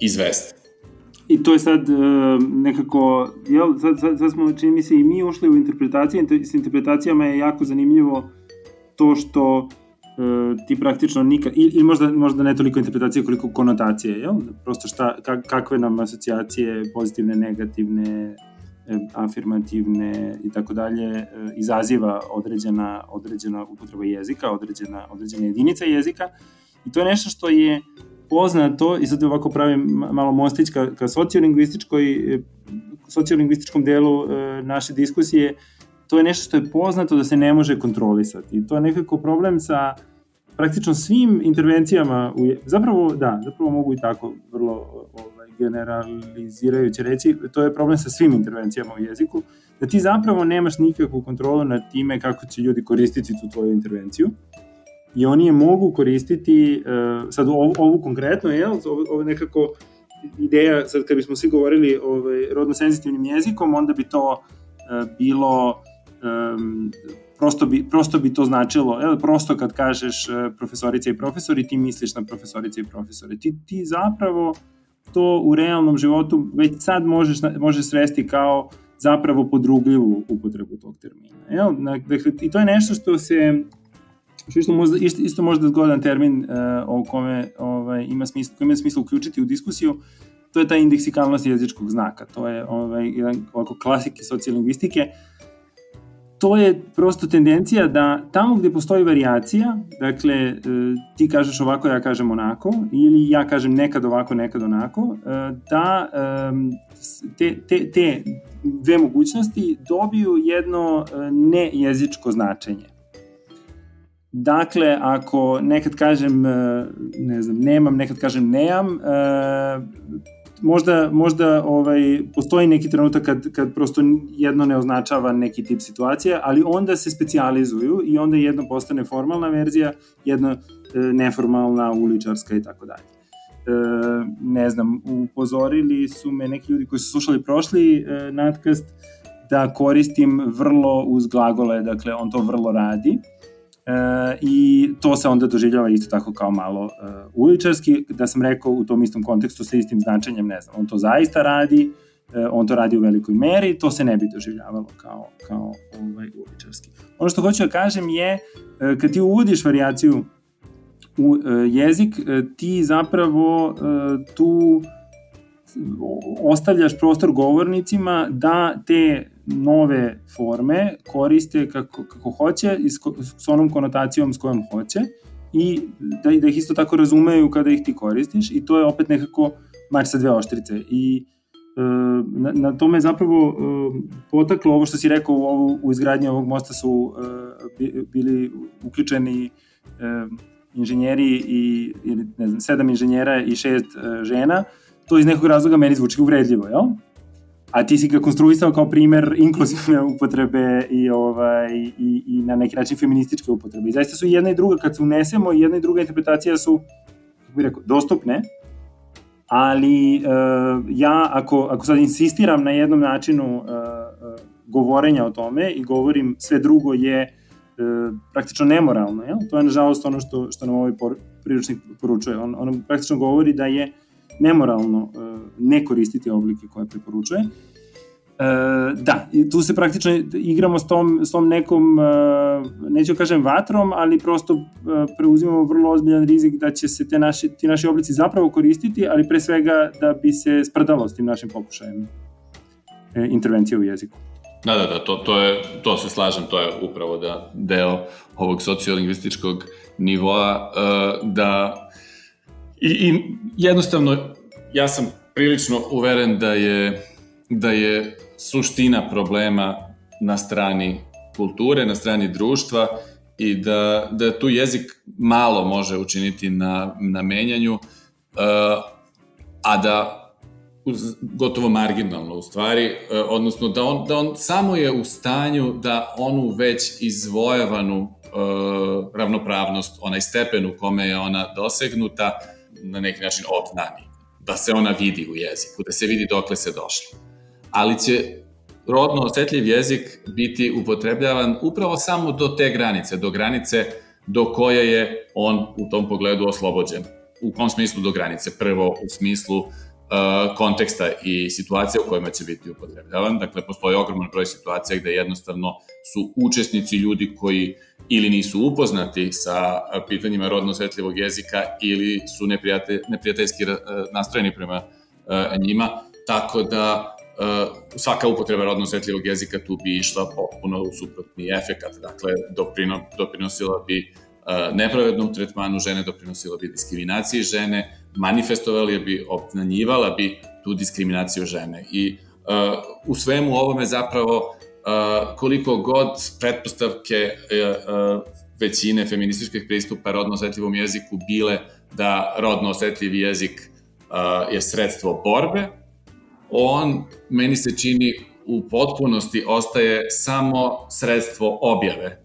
izvesti. I to je sad uh, nekako, jel, sad, sad, sad smo, čini mi se, i mi ušli u interpretacije, s interpretacijama je jako zanimljivo to što ti praktično nikad, ili, ili možda, možda ne toliko interpretacije koliko konotacije, jel? Prosto šta, kak, kakve nam asocijacije, pozitivne, negativne, afirmativne i tako dalje, izaziva određena, određena upotreba jezika, određena, određena jedinica jezika i to je nešto što je poznato, i sad ovako pravim malo mostić ka, ka sociolingvističkoj, e, sociolingvističkom delu e, naše diskusije, to je nešto što je poznato da se ne može kontrolisati. I to je nekako problem sa praktično svim intervencijama, u, zapravo, da, zapravo mogu i tako vrlo ovaj, generalizirajuće reći, to je problem sa svim intervencijama u jeziku, da ti zapravo nemaš nikakvu kontrolu nad time kako će ljudi koristiti tu tvoju intervenciju i oni je mogu koristiti, uh, sad ovu, ovu konkretno, je, ovo, ovo nekako ideja, sad kad bismo svi govorili ovaj, rodno-senzitivnim jezikom, onda bi to uh, bilo um, prosto bi, prosto bi to značilo, jel, prosto kad kažeš uh, profesorica i profesori, ti misliš na profesorice i profesore. Ti, ti zapravo to u realnom životu već sad možeš, možeš svesti kao zapravo podrugljivu upotrebu tog termina. Jel? Dakle, I to je nešto što se Što možda, isto, isto možda zgodan termin uh, o kome ovaj, ima smisla, ima smisla uključiti u diskusiju, to je ta indeksikalnost jezičkog znaka. To je ovaj, jedan ovako klasik sociolingvistike. To je prosto tendencija da tamo gde postoji variacija, dakle, e, ti kažeš ovako, ja kažem onako, ili ja kažem nekad ovako, nekad onako, e, da te, te, te dve mogućnosti dobiju jedno nejezičko značenje. Dakle, ako nekad kažem, e, ne znam, nemam, nekad kažem nemam, e, možda, možda ovaj, postoji neki trenutak kad, kad prosto jedno ne označava neki tip situacije, ali onda se specializuju i onda jedno postane formalna verzija, jedno e, neformalna, uličarska i tako dalje. Ne znam, upozorili su me neki ljudi koji su slušali prošli nadkast da koristim vrlo uz glagole, dakle on to vrlo radi E, I to se onda doživljava isto tako kao malo e, uličarski, da sam rekao u tom istom kontekstu sa istim značenjem, ne znam, on to zaista radi, e, on to radi u velikoj meri, to se ne bi doživljavalo kao, kao ovaj, uličarski. Ono što hoću da kažem je, e, kad ti uvodiš varijaciju u e, jezik, e, ti zapravo e, tu ostavljaš prostor govornicima da te nove forme koriste kako, kako hoće i s, s onom konotacijom s kojom hoće i da, da ih isto tako razumeju kada ih ti koristiš i to je opet nekako mač sa dve oštrice i e, na, na tome zapravo e, potaklo ovo što si rekao u, ovu, u izgradnji ovog mosta su e, bili uključeni inženjeri i ili ne znam sedam inženjera i šest žena to iz nekog razloga meni zvuči uvredljivo, jel? A ti si ga konstruisao kao primer inkluzivne upotrebe i, ovaj, i, i na neki način feminističke upotrebe. I zaista su jedna i druga, kad se unesemo, jedna i druga interpretacija su, kako bih rekao, dostupne, ali uh, ja ako, ako sad insistiram na jednom načinu uh, govorenja o tome i govorim sve drugo je uh, praktično nemoralno, jel? to je nažalost ono što, što nam ovaj por, priručnik poručuje. On, on praktično govori da je nemoralno uh, ne koristiti oblike koje preporučuje. E, da, tu se praktično igramo s tom, s tom nekom, e, neću da kažem vatrom, ali prosto e, preuzimamo vrlo ozbiljan rizik da će se te naši, ti naši oblici zapravo koristiti, ali pre svega da bi se sprdalo s tim našim pokušajem e, intervencije u jeziku. Da, da, da, to, to, je, to se slažem, to je upravo da deo ovog sociolingvističkog nivoa, da i, i jednostavno ja sam prilično uveren da je, da je suština problema na strani kulture, na strani društva i da, da tu jezik malo može učiniti na, na menjanju, uh, a da gotovo marginalno u stvari, uh, odnosno da on, da on samo je u stanju da onu već izvojavanu uh, ravnopravnost, onaj stepen u kome je ona dosegnuta, na neki način obznani da se ona vidi u jeziku, da se vidi dokle se došlo. Ali će rodno osetljiv jezik biti upotrebljavan upravo samo do te granice, do granice do koje je on u tom pogledu oslobođen. U kom smislu do granice? Prvo u smislu uh, konteksta i situacija u kojima će biti upotrebljavan. Dakle, postoji ogroman broj situacija gde jednostavno su učesnici ljudi koji ili nisu upoznati sa pitanjima rodno osjetljivog jezika ili su neprijate, neprijateljski nastrojeni prema njima, tako da svaka upotreba rodno osjetljivog jezika tu bi išla potpuno u suprotni efekat, dakle doprino, doprinosila bi nepravednom tretmanu žene, doprinosila bi diskriminaciji žene, manifestovali bi, obnanjivala bi tu diskriminaciju žene. I uh, u svemu ovome zapravo koliko god pretpostavke uh, većine feminističkih pristupa rodno osetljivom jeziku bile da rodno osetljiv jezik je sredstvo borbe, on meni se čini u potpunosti ostaje samo sredstvo objave,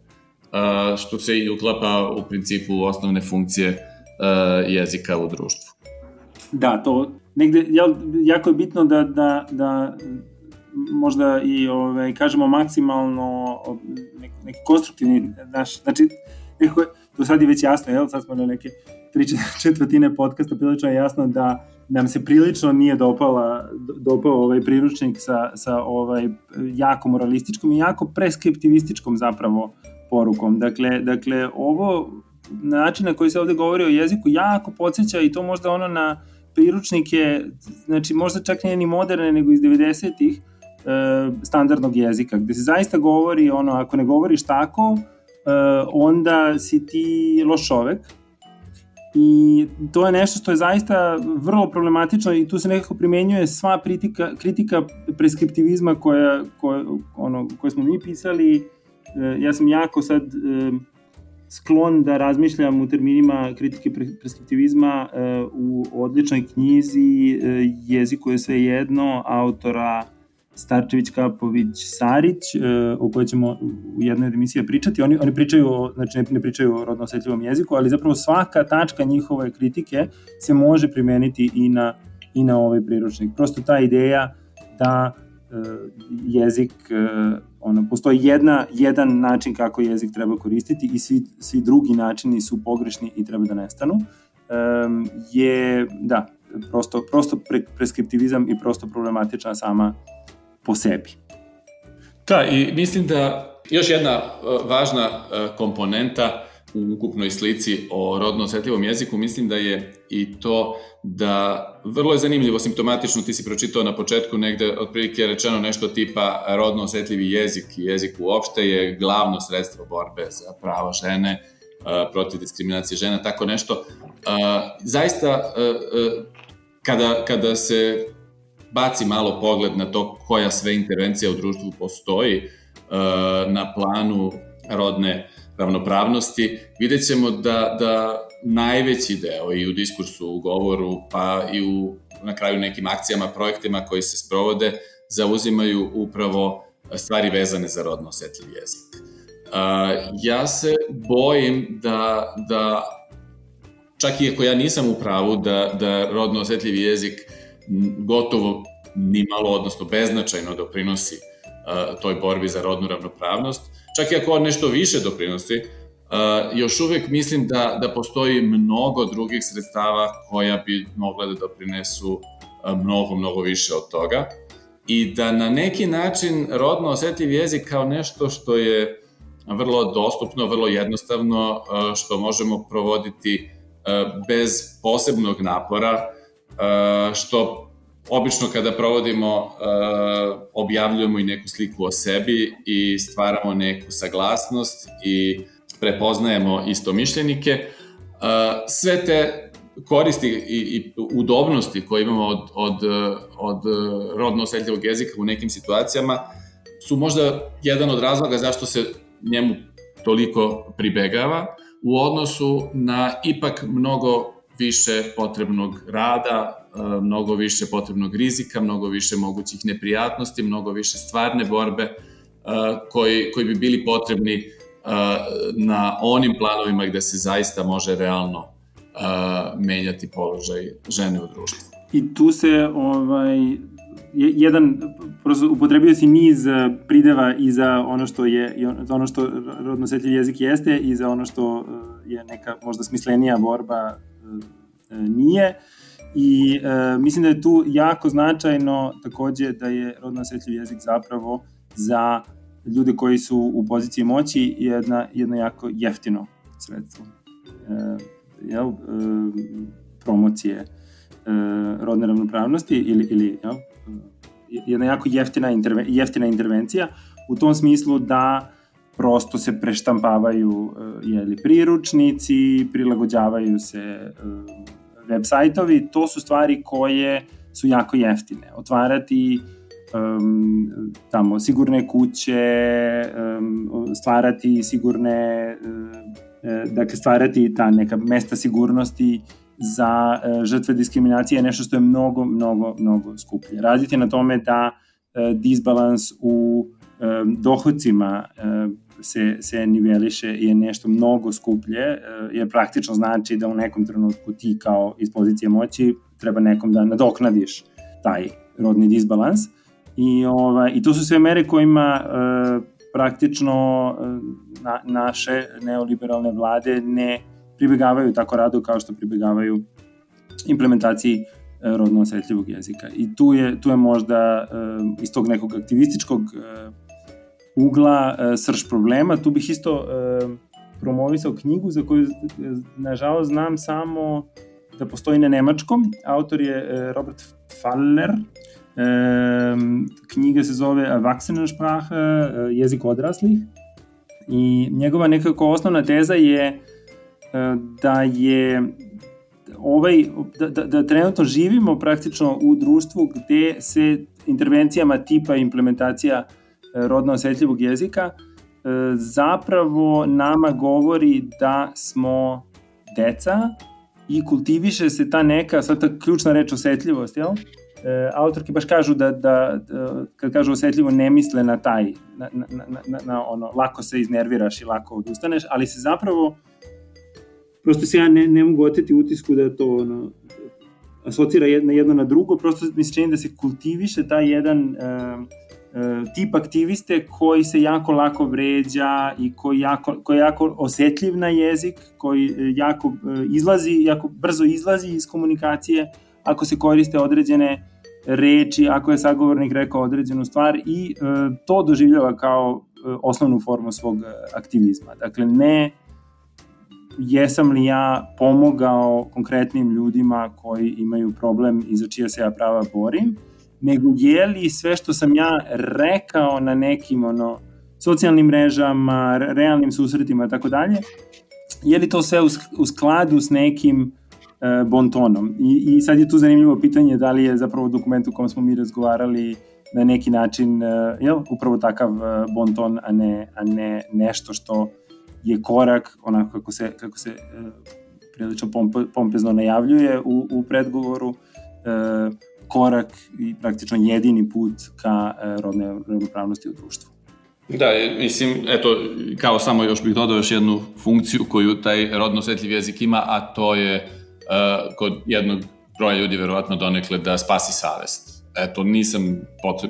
što se i uklapa u principu u osnovne funkcije uh, jezika u društvu. Da, to negde, jako je bitno da, da, da možda i ovaj, kažemo maksimalno neki, neki konstruktivni naš, znači nekako, to sad je već jasno, jel, sad smo na neke tri četvrtine podcasta prilično je jasno da nam se prilično nije dopala, dopao ovaj priručnik sa, sa ovaj jako moralističkom i jako preskriptivističkom zapravo porukom. Dakle, dakle ovo način na koji se ovde govori o jeziku jako podsjeća i to možda ono na priručnike, znači možda čak nije ni moderne nego iz 90-ih, e, standardnog jezika, gde se zaista govori, ono, ako ne govoriš tako, e, onda si ti loš čovek, I to je nešto što je zaista vrlo problematično i tu se nekako primenjuje sva kritika, kritika preskriptivizma koja, koja, ono, koje smo mi pisali. E, ja sam jako sad sklon da razmišljam u terminima kritike preskriptivizma u odličnoj knjizi Jeziku je sve jedno, autora Starčević, Kapović, Sarić, o kojoj ćemo u jednoj od emisija pričati. Oni, oni pričaju, o, znači ne, ne pričaju o rodno osjetljivom jeziku, ali zapravo svaka tačka njihove kritike se može primeniti i na, i na ovaj priručnik. Prosto ta ideja da jezik ono, postoji jedna, jedan način kako jezik treba koristiti i svi, svi drugi načini su pogrešni i treba da nestanu, um, je, da, prosto, prosto pre, preskriptivizam i prosto problematična sama po sebi. Da, i mislim da još jedna uh, važna uh, komponenta u ukupnoj slici o rodno osetljivom jeziku, mislim da je i to da vrlo je zanimljivo, simptomatično, ti si pročitao na početku negde otprilike rečeno nešto tipa rodno osetljivi jezik jezik uopšte je glavno sredstvo borbe za prava žene, protiv diskriminacije žena, tako nešto. Zaista, kada, kada se baci malo pogled na to koja sve intervencija u društvu postoji na planu rodne ravnopravnosti, vidjet ćemo da, da najveći deo i u diskursu, u govoru, pa i u, na kraju nekim akcijama, projektima koji se sprovode, zauzimaju upravo stvari vezane za rodno osetljiv jezik. Uh, ja se bojim da, da čak i ako ja nisam u pravu da, da rodno osetljivi jezik gotovo ni malo, odnosno beznačajno doprinosi uh, toj borbi za rodnu ravnopravnost, čak i ako nešto više doprinosi, uh, još uvek mislim da, da postoji mnogo drugih sredstava koja bi mogla da doprinesu uh, mnogo, mnogo više od toga. I da na neki način rodno osetljiv jezik kao nešto što je vrlo dostupno, vrlo jednostavno, što možemo provoditi bez posebnog napora, što obično kada provodimo, uh, objavljujemo i neku sliku o sebi i stvaramo neku saglasnost i prepoznajemo istomišljenike. Uh, sve te koristi i, i udobnosti koje imamo od, od, od rodno osetljivog jezika u nekim situacijama su možda jedan od razloga zašto se njemu toliko pribegava u odnosu na ipak mnogo više potrebnog rada, E, mnogo više potrebnog rizika, mnogo više mogućih neprijatnosti, mnogo više stvarne borbe e, koji, koji bi bili potrebni e, na onim planovima gde se zaista može realno menjati položaj žene u društvu. I tu se ovaj, jedan, prosto upotrebio si niz prideva i za ono što je, za ono što rodno jezik jeste i za ono što je neka možda smislenija borba nije. Uh, I e, mislim da je tu jako značajno takođe da je rodno osjetljiv jezik zapravo za ljude koji su u poziciji moći jedna, jedno jako jeftino sredstvo. E, jel, e, promocije e, rodne ravnopravnosti ili, ili jel, jedna jako jeftina, interve, jeftina intervencija u tom smislu da prosto se preštampavaju e, jeli, priručnici, prilagođavaju se e, web sajtovi, to su stvari koje su jako jeftine. Otvarati um, tamo sigurne kuće, um, stvarati sigurne, uh, dakle stvarati ta neka mesta sigurnosti za uh, žrtve diskriminacije je nešto što je mnogo, mnogo, mnogo skuplje. Raditi na tome da uh, disbalans u um, dohodcima uh, se, se niveliše je nešto mnogo skuplje, e, jer praktično znači da u nekom trenutku ti kao iz pozicije moći treba nekom da nadoknadiš taj rodni disbalans. I, ovaj, i to su sve mere kojima e, praktično e, na, naše neoliberalne vlade ne pribegavaju tako rado kao što pribegavaju implementaciji e, rodno osjetljivog jezika. I tu je, tu je možda iz tog nekog aktivističkog ugla e, srž problema. Tu bih isto e, promovisao knjigu za koju, nažalost, znam samo da postoji na nemačkom. Autor je e, Robert Faller. E, knjiga se zove Erwachsenensprache, e, jezik odraslih. I njegova nekako osnovna teza je e, da je ovaj, da, da, da trenutno živimo praktično u društvu gde se intervencijama tipa implementacija rodno osetljivog jezika, e, zapravo nama govori da smo deca i kultiviše se ta neka, sad ta ključna reč osetljivost, jel? E, autorki baš kažu da, da, da kad kažu osetljivo ne misle na taj, na, na, na, na, ono, lako se iznerviraš i lako odustaneš, ali se zapravo, prosto se ja ne, ne mogu oteti utisku da to ono, asocira jedno, jedno na drugo, prosto mi se čini da se kultiviše taj jedan E, tip aktiviste koji se jako lako vređa i koji, jako, koji je jako osetljiv na jezik, koji e, jako e, izlazi, jako brzo izlazi iz komunikacije ako se koriste određene reči, ako je sagovornik rekao određenu stvar i e, to doživljava kao e, osnovnu formu svog aktivizma. Dakle, ne jesam li ja pomogao konkretnim ljudima koji imaju problem i za čije se ja prava borim, nego je li sve što sam ja rekao na nekim ono, socijalnim mrežama, realnim susretima i tako dalje, je li to sve u skladu s nekim e, bontonom? I, I sad je tu zanimljivo pitanje da li je zapravo dokument u kom smo mi razgovarali na neki način e, jel, upravo takav e, bonton, a ne, a ne nešto što je korak, onako kako se, kako se e, prilično pompezno najavljuje u, u predgovoru, e, korak i praktično jedini put ka e, rodne ravnopravnosti u društvu. Da, mislim, eto, kao samo još bih dodao još jednu funkciju koju taj rodno osjetljiv jezik ima, a to je uh, kod jednog broja ljudi verovatno donekle da spasi savest. Eto, nisam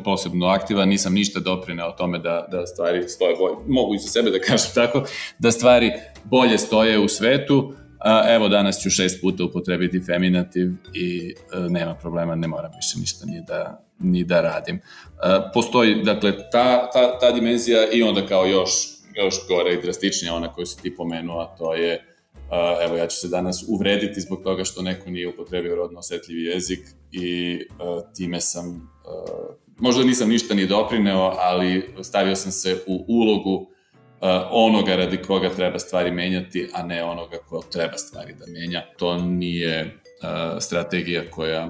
posebno aktivan, nisam ništa doprineo tome da, da stvari stoje bolje. Mogu i za sebe da kažem tako, da stvari bolje stoje u svetu. Evo, danas ću šest puta upotrebiti feminativ i e, nema problema, ne moram više ništa ni da, ni da radim. A, postoji, dakle, ta, ta, ta dimenzija i onda kao još, još gore i drastičnija, ona koju si ti pomenuo, a to je Uh, evo, ja ću se danas uvrediti zbog toga što neko nije upotrebio rodno osetljivi jezik i time sam, možda nisam ništa ni doprineo, ali stavio sam se u ulogu onoga radi koga treba stvari menjati, a ne onoga ko treba stvari da menja. To nije uh, strategija koja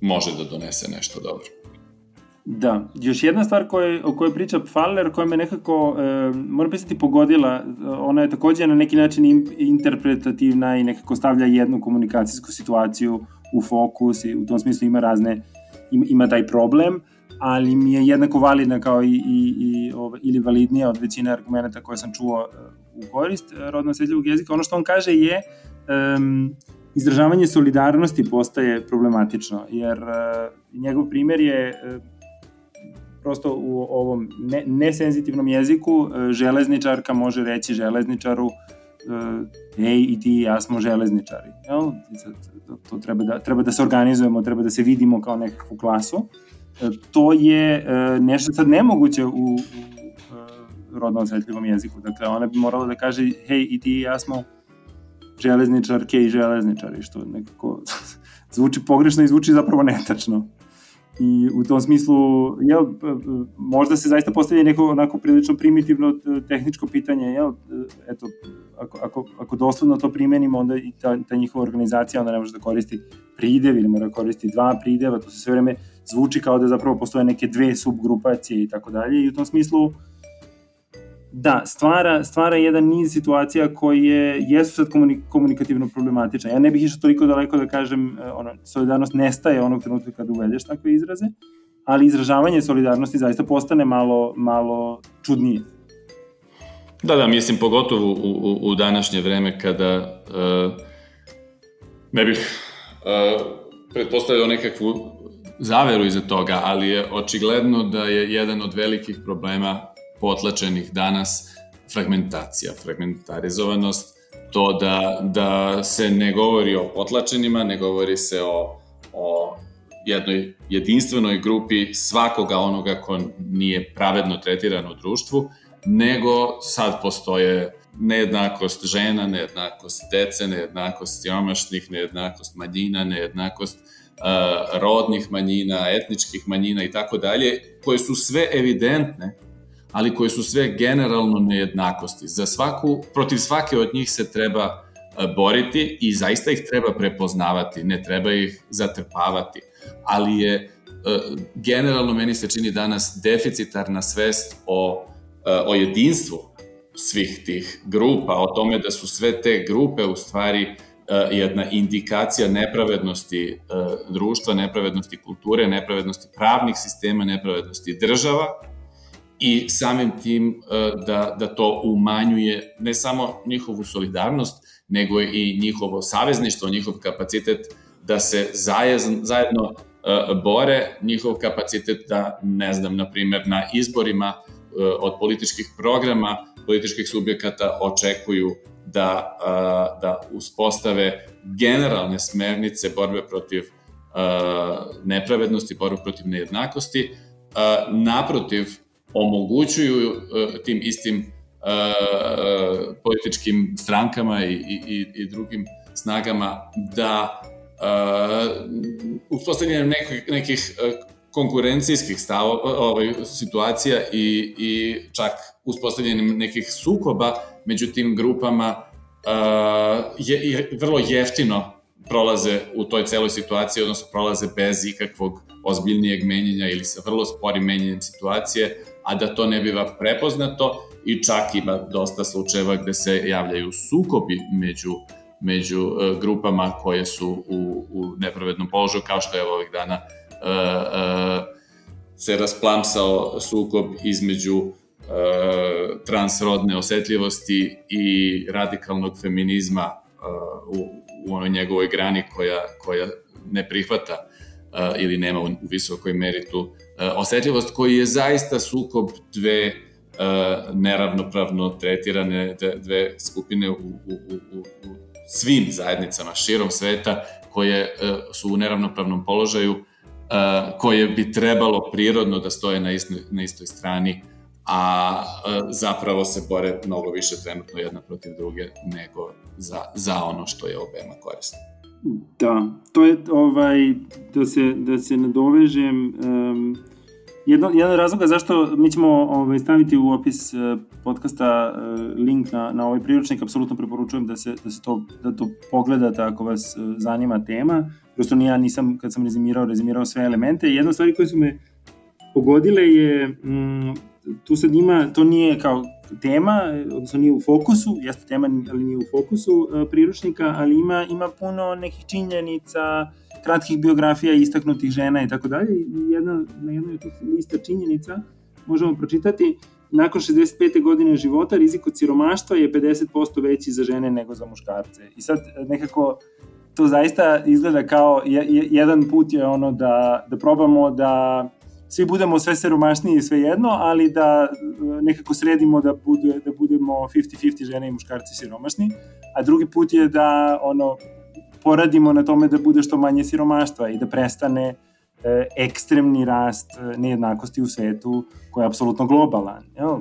može da donese nešto dobro. Da, još jedna stvar koje, o kojoj priča Faller, koja me nekako, e, moram pisati, pogodila, ona je takođe na neki način interpretativna i nekako stavlja jednu komunikacijsku situaciju u fokus i u tom smislu ima razne, ima, ima taj problem, ali mi je jednako validna kao i, i, i ove, ili validnija od većine argumenta koje sam čuo e, u korist e, rodno osjetljivog jezika. Ono što on kaže je um, izražavanje solidarnosti postaje problematično, jer uh, njegov primer je uh, prosto u ovom ne, nesenzitivnom jeziku e, železničarka može reći železničaru e, ej i ti i ja smo železničari. Jel? To, to treba, da, treba da se organizujemo, treba da se vidimo kao nekakvu klasu. E, to je nešto sad nemoguće u, u rodno osjetljivom jeziku. Dakle, ona bi morala da kaže hej i ti i ja smo železničarke i železničari, što nekako zvuči pogrešno i zvuči zapravo netačno. I u tom smislu, jel, možda se zaista postavlja neko onako prilično primitivno e, tehničko pitanje, jel, e, eto, ako, ako, ako dosledno to primenimo, onda i ta, ta njihova organizacija onda ne može da koristi pridev ili mora da koristi dva prideva, to se sve vreme zvuči kao da zapravo postoje neke dve subgrupacije i tako dalje i u tom smislu da, stvara, stvara jedan niz situacija koje jesu sad komunikativno problematične. Ja ne bih išao toliko daleko da kažem, e, ono, solidarnost nestaje onog trenutka kada uvedeš takve izraze, ali izražavanje solidarnosti zaista postane malo, malo čudnije. Da, da, mislim, pogotovo u, u, u današnje vreme kada uh, ne bih uh, pretpostavio nekakvu zaveru iza toga, ali je očigledno da je jedan od velikih problema potlačenih danas fragmentacija, fragmentarizovanost, to da, da se ne govori o potlačenima, ne govori se o, o jednoj jedinstvenoj grupi svakoga onoga ko nije pravedno tretiran u društvu, nego sad postoje nejednakost žena, nejednakost dece, nejednakost siromašnih, nejednakost manjina, nejednakost uh, rodnih manjina, etničkih manjina i tako dalje, koje su sve evidentne ali koje su sve generalno nejednakosti. Za svaku, protiv svake od njih se treba boriti i zaista ih treba prepoznavati, ne treba ih zatrpavati, ali je generalno meni se čini danas deficitarna svest o, o jedinstvu svih tih grupa, o tome da su sve te grupe u stvari jedna indikacija nepravednosti društva, nepravednosti kulture, nepravednosti pravnih sistema, nepravednosti država, i samim tim e, da, da to umanjuje ne samo njihovu solidarnost, nego i njihovo savezništvo, njihov kapacitet da se zajedno e, bore, njihov kapacitet da, ne znam, na primer, na izborima e, od političkih programa, političkih subjekata očekuju da, da uspostave generalne smernice borbe protiv nepravednosti, borbe protiv nejednakosti. Naprotiv, omogućuju tim istim političkim strankama i, i, i drugim snagama da uspostavljanjem nekih, nekih konkurencijskih stavo, ovaj, situacija i, i čak uspostavljanjem nekih sukoba među tim grupama uh, je, je vrlo jeftino prolaze u toj celoj situaciji, odnosno prolaze bez ikakvog ozbiljnijeg menjenja ili sa vrlo sporim menjanjem situacije, a da to ne biva prepoznato i čak ima dosta slučajeva gde se javljaju sukobi među među uh, grupama koje su u, u nepravednom položaju, kao što je ovih dana uh, se rasplamsao sukob između transrodne osetljivosti i radikalnog feminizma u, u onoj njegovoj grani koja, koja ne prihvata ili nema u, u visokoj meri tu osetljivost, koji je zaista sukob dve neravnopravno tretirane dve skupine u, u, u, u svim zajednicama širom sveta koje su u neravnopravnom položaju, koje bi trebalo prirodno da stoje na istoj, na istoj strani a zapravo se bore mnogo više trenutno jedna protiv druge nego za, za ono što je obema korisno. Da, to je ovaj, da se, da se nadovežem, um, jedan, jedan razloga zašto mi ćemo ovaj, staviti u opis uh, podcasta uh, link na, na ovaj priručnik, apsolutno preporučujem da se, da se to, da to pogledate ako vas uh, zanima tema. Prosto ni ja nisam, kad sam rezimirao, rezimirao sve elemente. Jedna stvar koje su me pogodile je mm, tu sad ima, to nije kao tema, odnosno nije u fokusu, jeste tema, ali nije u fokusu e, priručnika, ali ima, ima puno nekih činjenica, kratkih biografija istaknutih žena i tako dalje. Jedna, na jednoj od tih lista činjenica možemo pročitati nakon 65. godine života rizik od siromaštva je 50% veći za žene nego za muškarce. I sad nekako to zaista izgleda kao je, je, jedan put je ono da, da probamo da svi budemo sve siromašniji i sve jedno, ali da e, nekako sredimo da, bude, da budemo 50-50 žene i muškarci siromašni, a drugi put je da ono, poradimo na tome da bude što manje siromaštva i da prestane e, ekstremni rast e, nejednakosti u svetu koji je apsolutno globalan. Jel?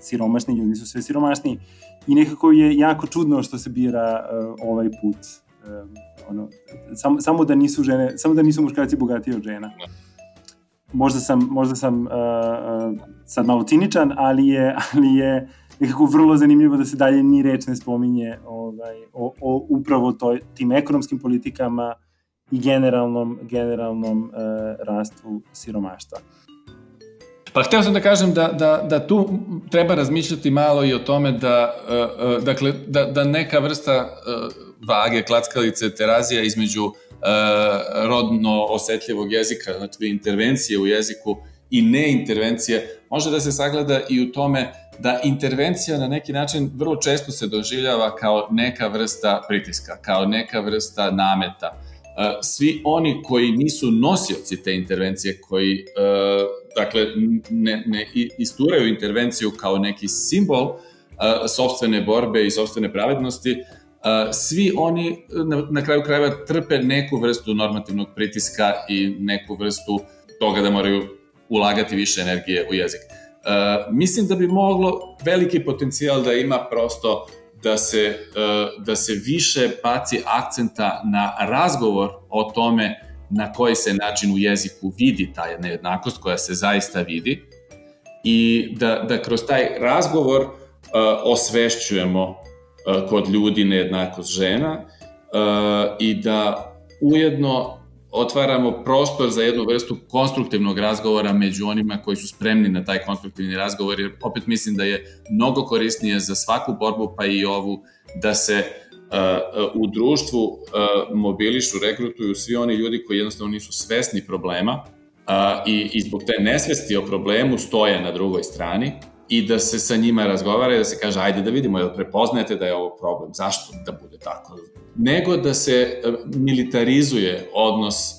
Siromašni ljudi su sve siromašniji. I nekako je jako čudno što se bira uh, ovaj put. Uh, ono, sam, samo da nisu žene, samo da nisu muškarci bogatiji od žena. Da možda sam, možda sam uh, uh, sad malo ciničan, ali je, ali je nekako vrlo zanimljivo da se dalje ni reč ne spominje ovaj, o, o upravo toj, tim ekonomskim politikama i generalnom, generalnom uh, rastu siromaštva. Pa hteo sam da kažem da, da, da tu treba razmišljati malo i o tome da, uh, uh, dakle, da, da neka vrsta uh, vage, klackalice, terazija između E, rodno osetljivog jezika, znači intervencije u jeziku i neintervencije, može da se sagleda i u tome da intervencija na neki način vrlo često se doživljava kao neka vrsta pritiska, kao neka vrsta nameta. E, svi oni koji nisu nosioci te intervencije, koji e, dakle ne, ne isturaju intervenciju kao neki simbol sobstvene borbe i sobstvene pravednosti, svi oni na, na kraju krajeva trpe neku vrstu normativnog pritiska i neku vrstu toga da moraju ulagati više energije u jezik. Uh, mislim da bi moglo veliki potencijal da ima prosto da se, uh, da se više baci akcenta na razgovor o tome na koji se način u jeziku vidi ta nejednakost koja se zaista vidi i da, da kroz taj razgovor uh, osvešćujemo kod ljudi nejednakost žena e, i da ujedno otvaramo prostor za jednu vrstu konstruktivnog razgovora među onima koji su spremni na taj konstruktivni razgovor, jer opet mislim da je mnogo korisnije za svaku borbu, pa i ovu, da se uh, u društvu mobilišu, rekrutuju svi oni ljudi koji jednostavno nisu svesni problema i, i zbog te nesvesti o problemu stoje na drugoj strani i da se sa njima razgovara i da se kaže ajde da vidimo, jel prepoznajete da je ovo problem, zašto da bude tako? Nego da se e, militarizuje odnos e,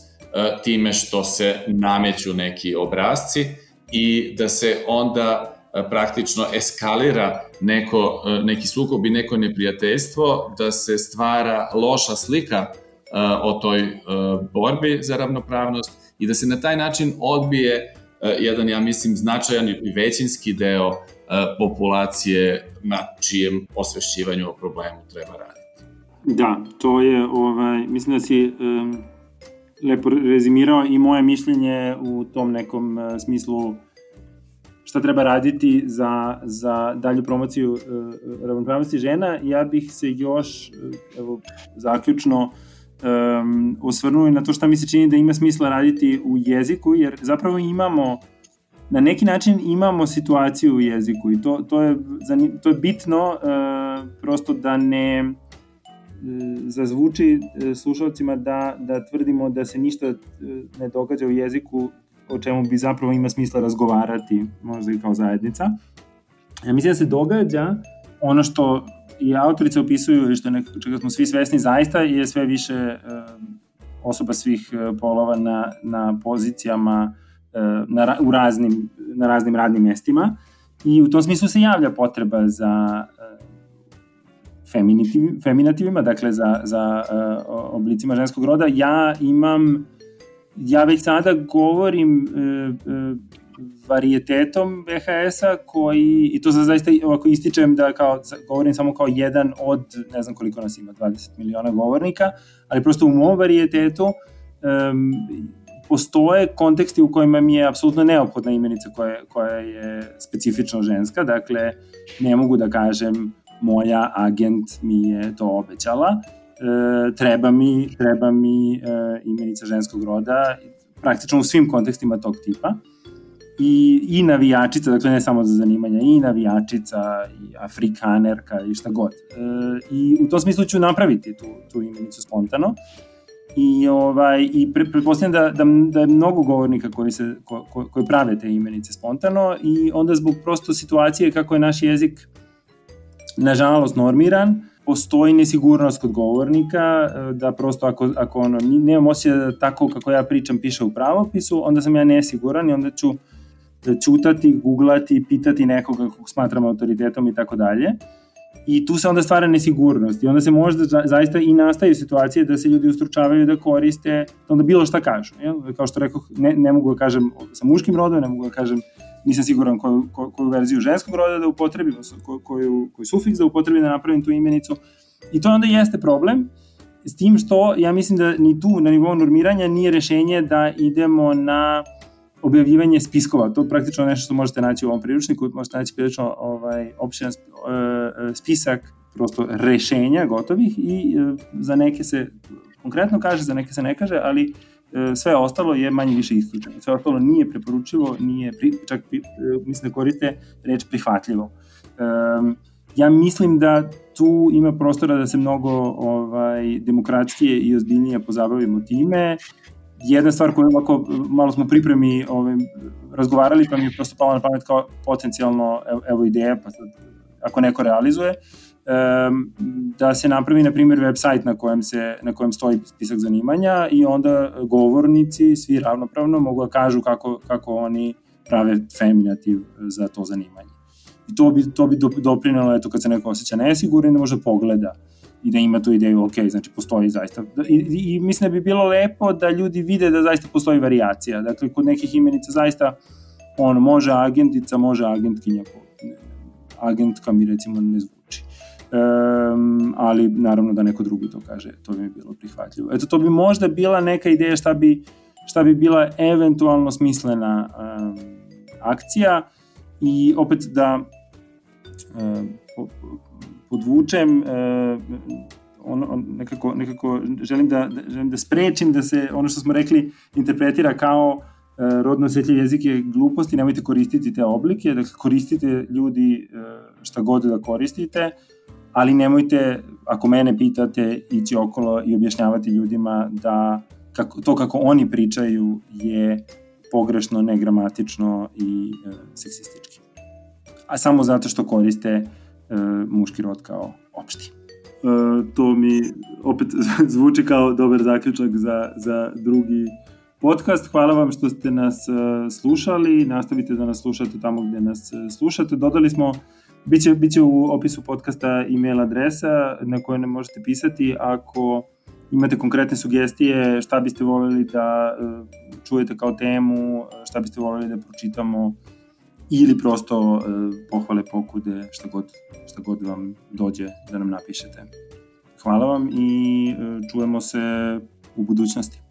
time što se nameću neki obrazci i da se onda e, praktično eskalira neko, neki sukob i neko neprijateljstvo, da se stvara loša slika o toj borbi za ravnopravnost i da se na taj način odbije jedan, ja mislim, značajan i većinski deo populacije na čijem osvešćivanju o problemu treba raditi. Da, to je, ovaj, mislim da si um, lepo rezimirao i moje mišljenje u tom nekom uh, smislu šta treba raditi za, za dalju promociju uh, ravnopravnosti žena. Ja bih se još, evo, zaključno, um, osvrnuo na to šta mi se čini da ima smisla raditi u jeziku, jer zapravo imamo na neki način imamo situaciju u jeziku i to, to, je, to je bitno uh, prosto da ne uh, zazvuči uh, slušalcima da, da tvrdimo da se ništa ne događa u jeziku o čemu bi zapravo ima smisla razgovarati možda i kao zajednica. Ja mislim da se događa ono što i autorice opisuju što nek, čega smo svi svesni zaista je sve više uh, osoba svih polova na, na pozicijama na, u raznim, na raznim radnim mestima i u tom smislu se javlja potreba za feminitiv, feminativima, dakle za, za oblicima ženskog roda. Ja imam, ja već sada govorim varijetetom VHS-a koji, i to za zaista ovako ističem da kao, govorim samo kao jedan od, ne znam koliko nas ima, 20 miliona govornika, ali prosto u mom varijetetu um, postoje konteksti u kojima mi je apsolutno neophodna imenica koja, koja je specifično ženska, dakle ne mogu da kažem moja agent mi je to obećala, e, treba mi, treba mi e, imenica ženskog roda, praktično u svim kontekstima tog tipa. I, i navijačica, dakle ne samo za zanimanja, i navijačica, i afrikanerka, i šta god. E, I u tom smislu ću napraviti tu, tu imenicu spontano. I, ovaj, i pre, pretpostavljam da, da, da je mnogo govornika koji, se, ko, ko, koji prave te imenice spontano i onda zbog prosto situacije kako je naš jezik nažalost normiran, postoji nesigurnost kod govornika, da prosto ako, ako ono, nemam osjeća da tako kako ja pričam piše u pravopisu, onda sam ja nesiguran i onda ću čutati, googlati, pitati nekoga kog smatram autoritetom i tako dalje i tu se onda stvara nesigurnost i onda se možda zaista i nastaju situacije da se ljudi ustručavaju da koriste, da onda bilo šta kažu. Jel? Kao što rekao, ne, ne mogu da kažem sa muškim rodom, ne mogu da kažem nisam siguran koju, koju, koju verziju ženskog roda da upotrebim, koju, koju sufiks da upotrebim da napravim tu imenicu. I to onda jeste problem, s tim što ja mislim da ni tu na nivou normiranja nije rešenje da idemo na objavljivanje spiskova. To je praktično nešto što možete naći u ovom priručniku, možete naći prilično ovaj, opšten e, e, spisak prosto rešenja gotovih i e, za neke se konkretno kaže, za neke se ne kaže, ali sve ostalo je manje više isključeno. Sve ostalo nije preporučivo, nije, pri, čak mislim da koriste reč prihvatljivo. ja mislim da tu ima prostora da se mnogo ovaj, demokratskije i ozbiljnije pozabavimo time jedna stvar koju ovako, malo smo pripremi ovaj, razgovarali, pa mi je prosto palo na pamet kao potencijalno, evo, ideja, pa sad, ako neko realizuje, um, da se napravi, na primjer, website na kojem, se, na kojem stoji spisak zanimanja i onda govornici, svi ravnopravno, mogu da kažu kako, kako oni prave feminativ za to zanimanje. I to bi, to bi doprinalo, eto, kad se neko osjeća nesiguran, da može pogleda i da ima tu ideju, ok, znači postoji zaista. I, i, mislim da bi bilo lepo da ljudi vide da zaista postoji variacija. Dakle, kod nekih imenica zaista on može agentica, može agentkinja. Agentka mi recimo ne zvuči. Um, ali naravno da neko drugi to kaže, to bi mi bilo prihvatljivo. Eto, to bi možda bila neka ideja šta bi, šta bi bila eventualno smislena um, akcija i opet da um, podvučem, uh, on, on, nekako, nekako želim da, da, želim da sprečim da se ono što smo rekli interpretira kao uh, rodno osjetljiv jezik je glupost i nemojte koristiti te oblike, dakle koristite ljudi uh, šta god da koristite, ali nemojte, ako mene pitate, ići okolo i objašnjavati ljudima da kako, to kako oni pričaju je pogrešno, negramatično i uh, seksistički. A samo zato što koriste muški rod kao opšti. E, to mi opet zvuči kao dobar zaključak za, za drugi podcast. Hvala vam što ste nas e, slušali, nastavite da nas slušate tamo gde nas e, slušate. Dodali smo Biće, biće u opisu podcasta e-mail adresa na kojoj ne možete pisati ako imate konkretne sugestije, šta biste voleli da čujete kao temu, šta biste voleli da pročitamo ili prosto pohvale, pokude, šta god, šta god vam dođe da nam napišete. Hvala vam i čujemo se u budućnosti.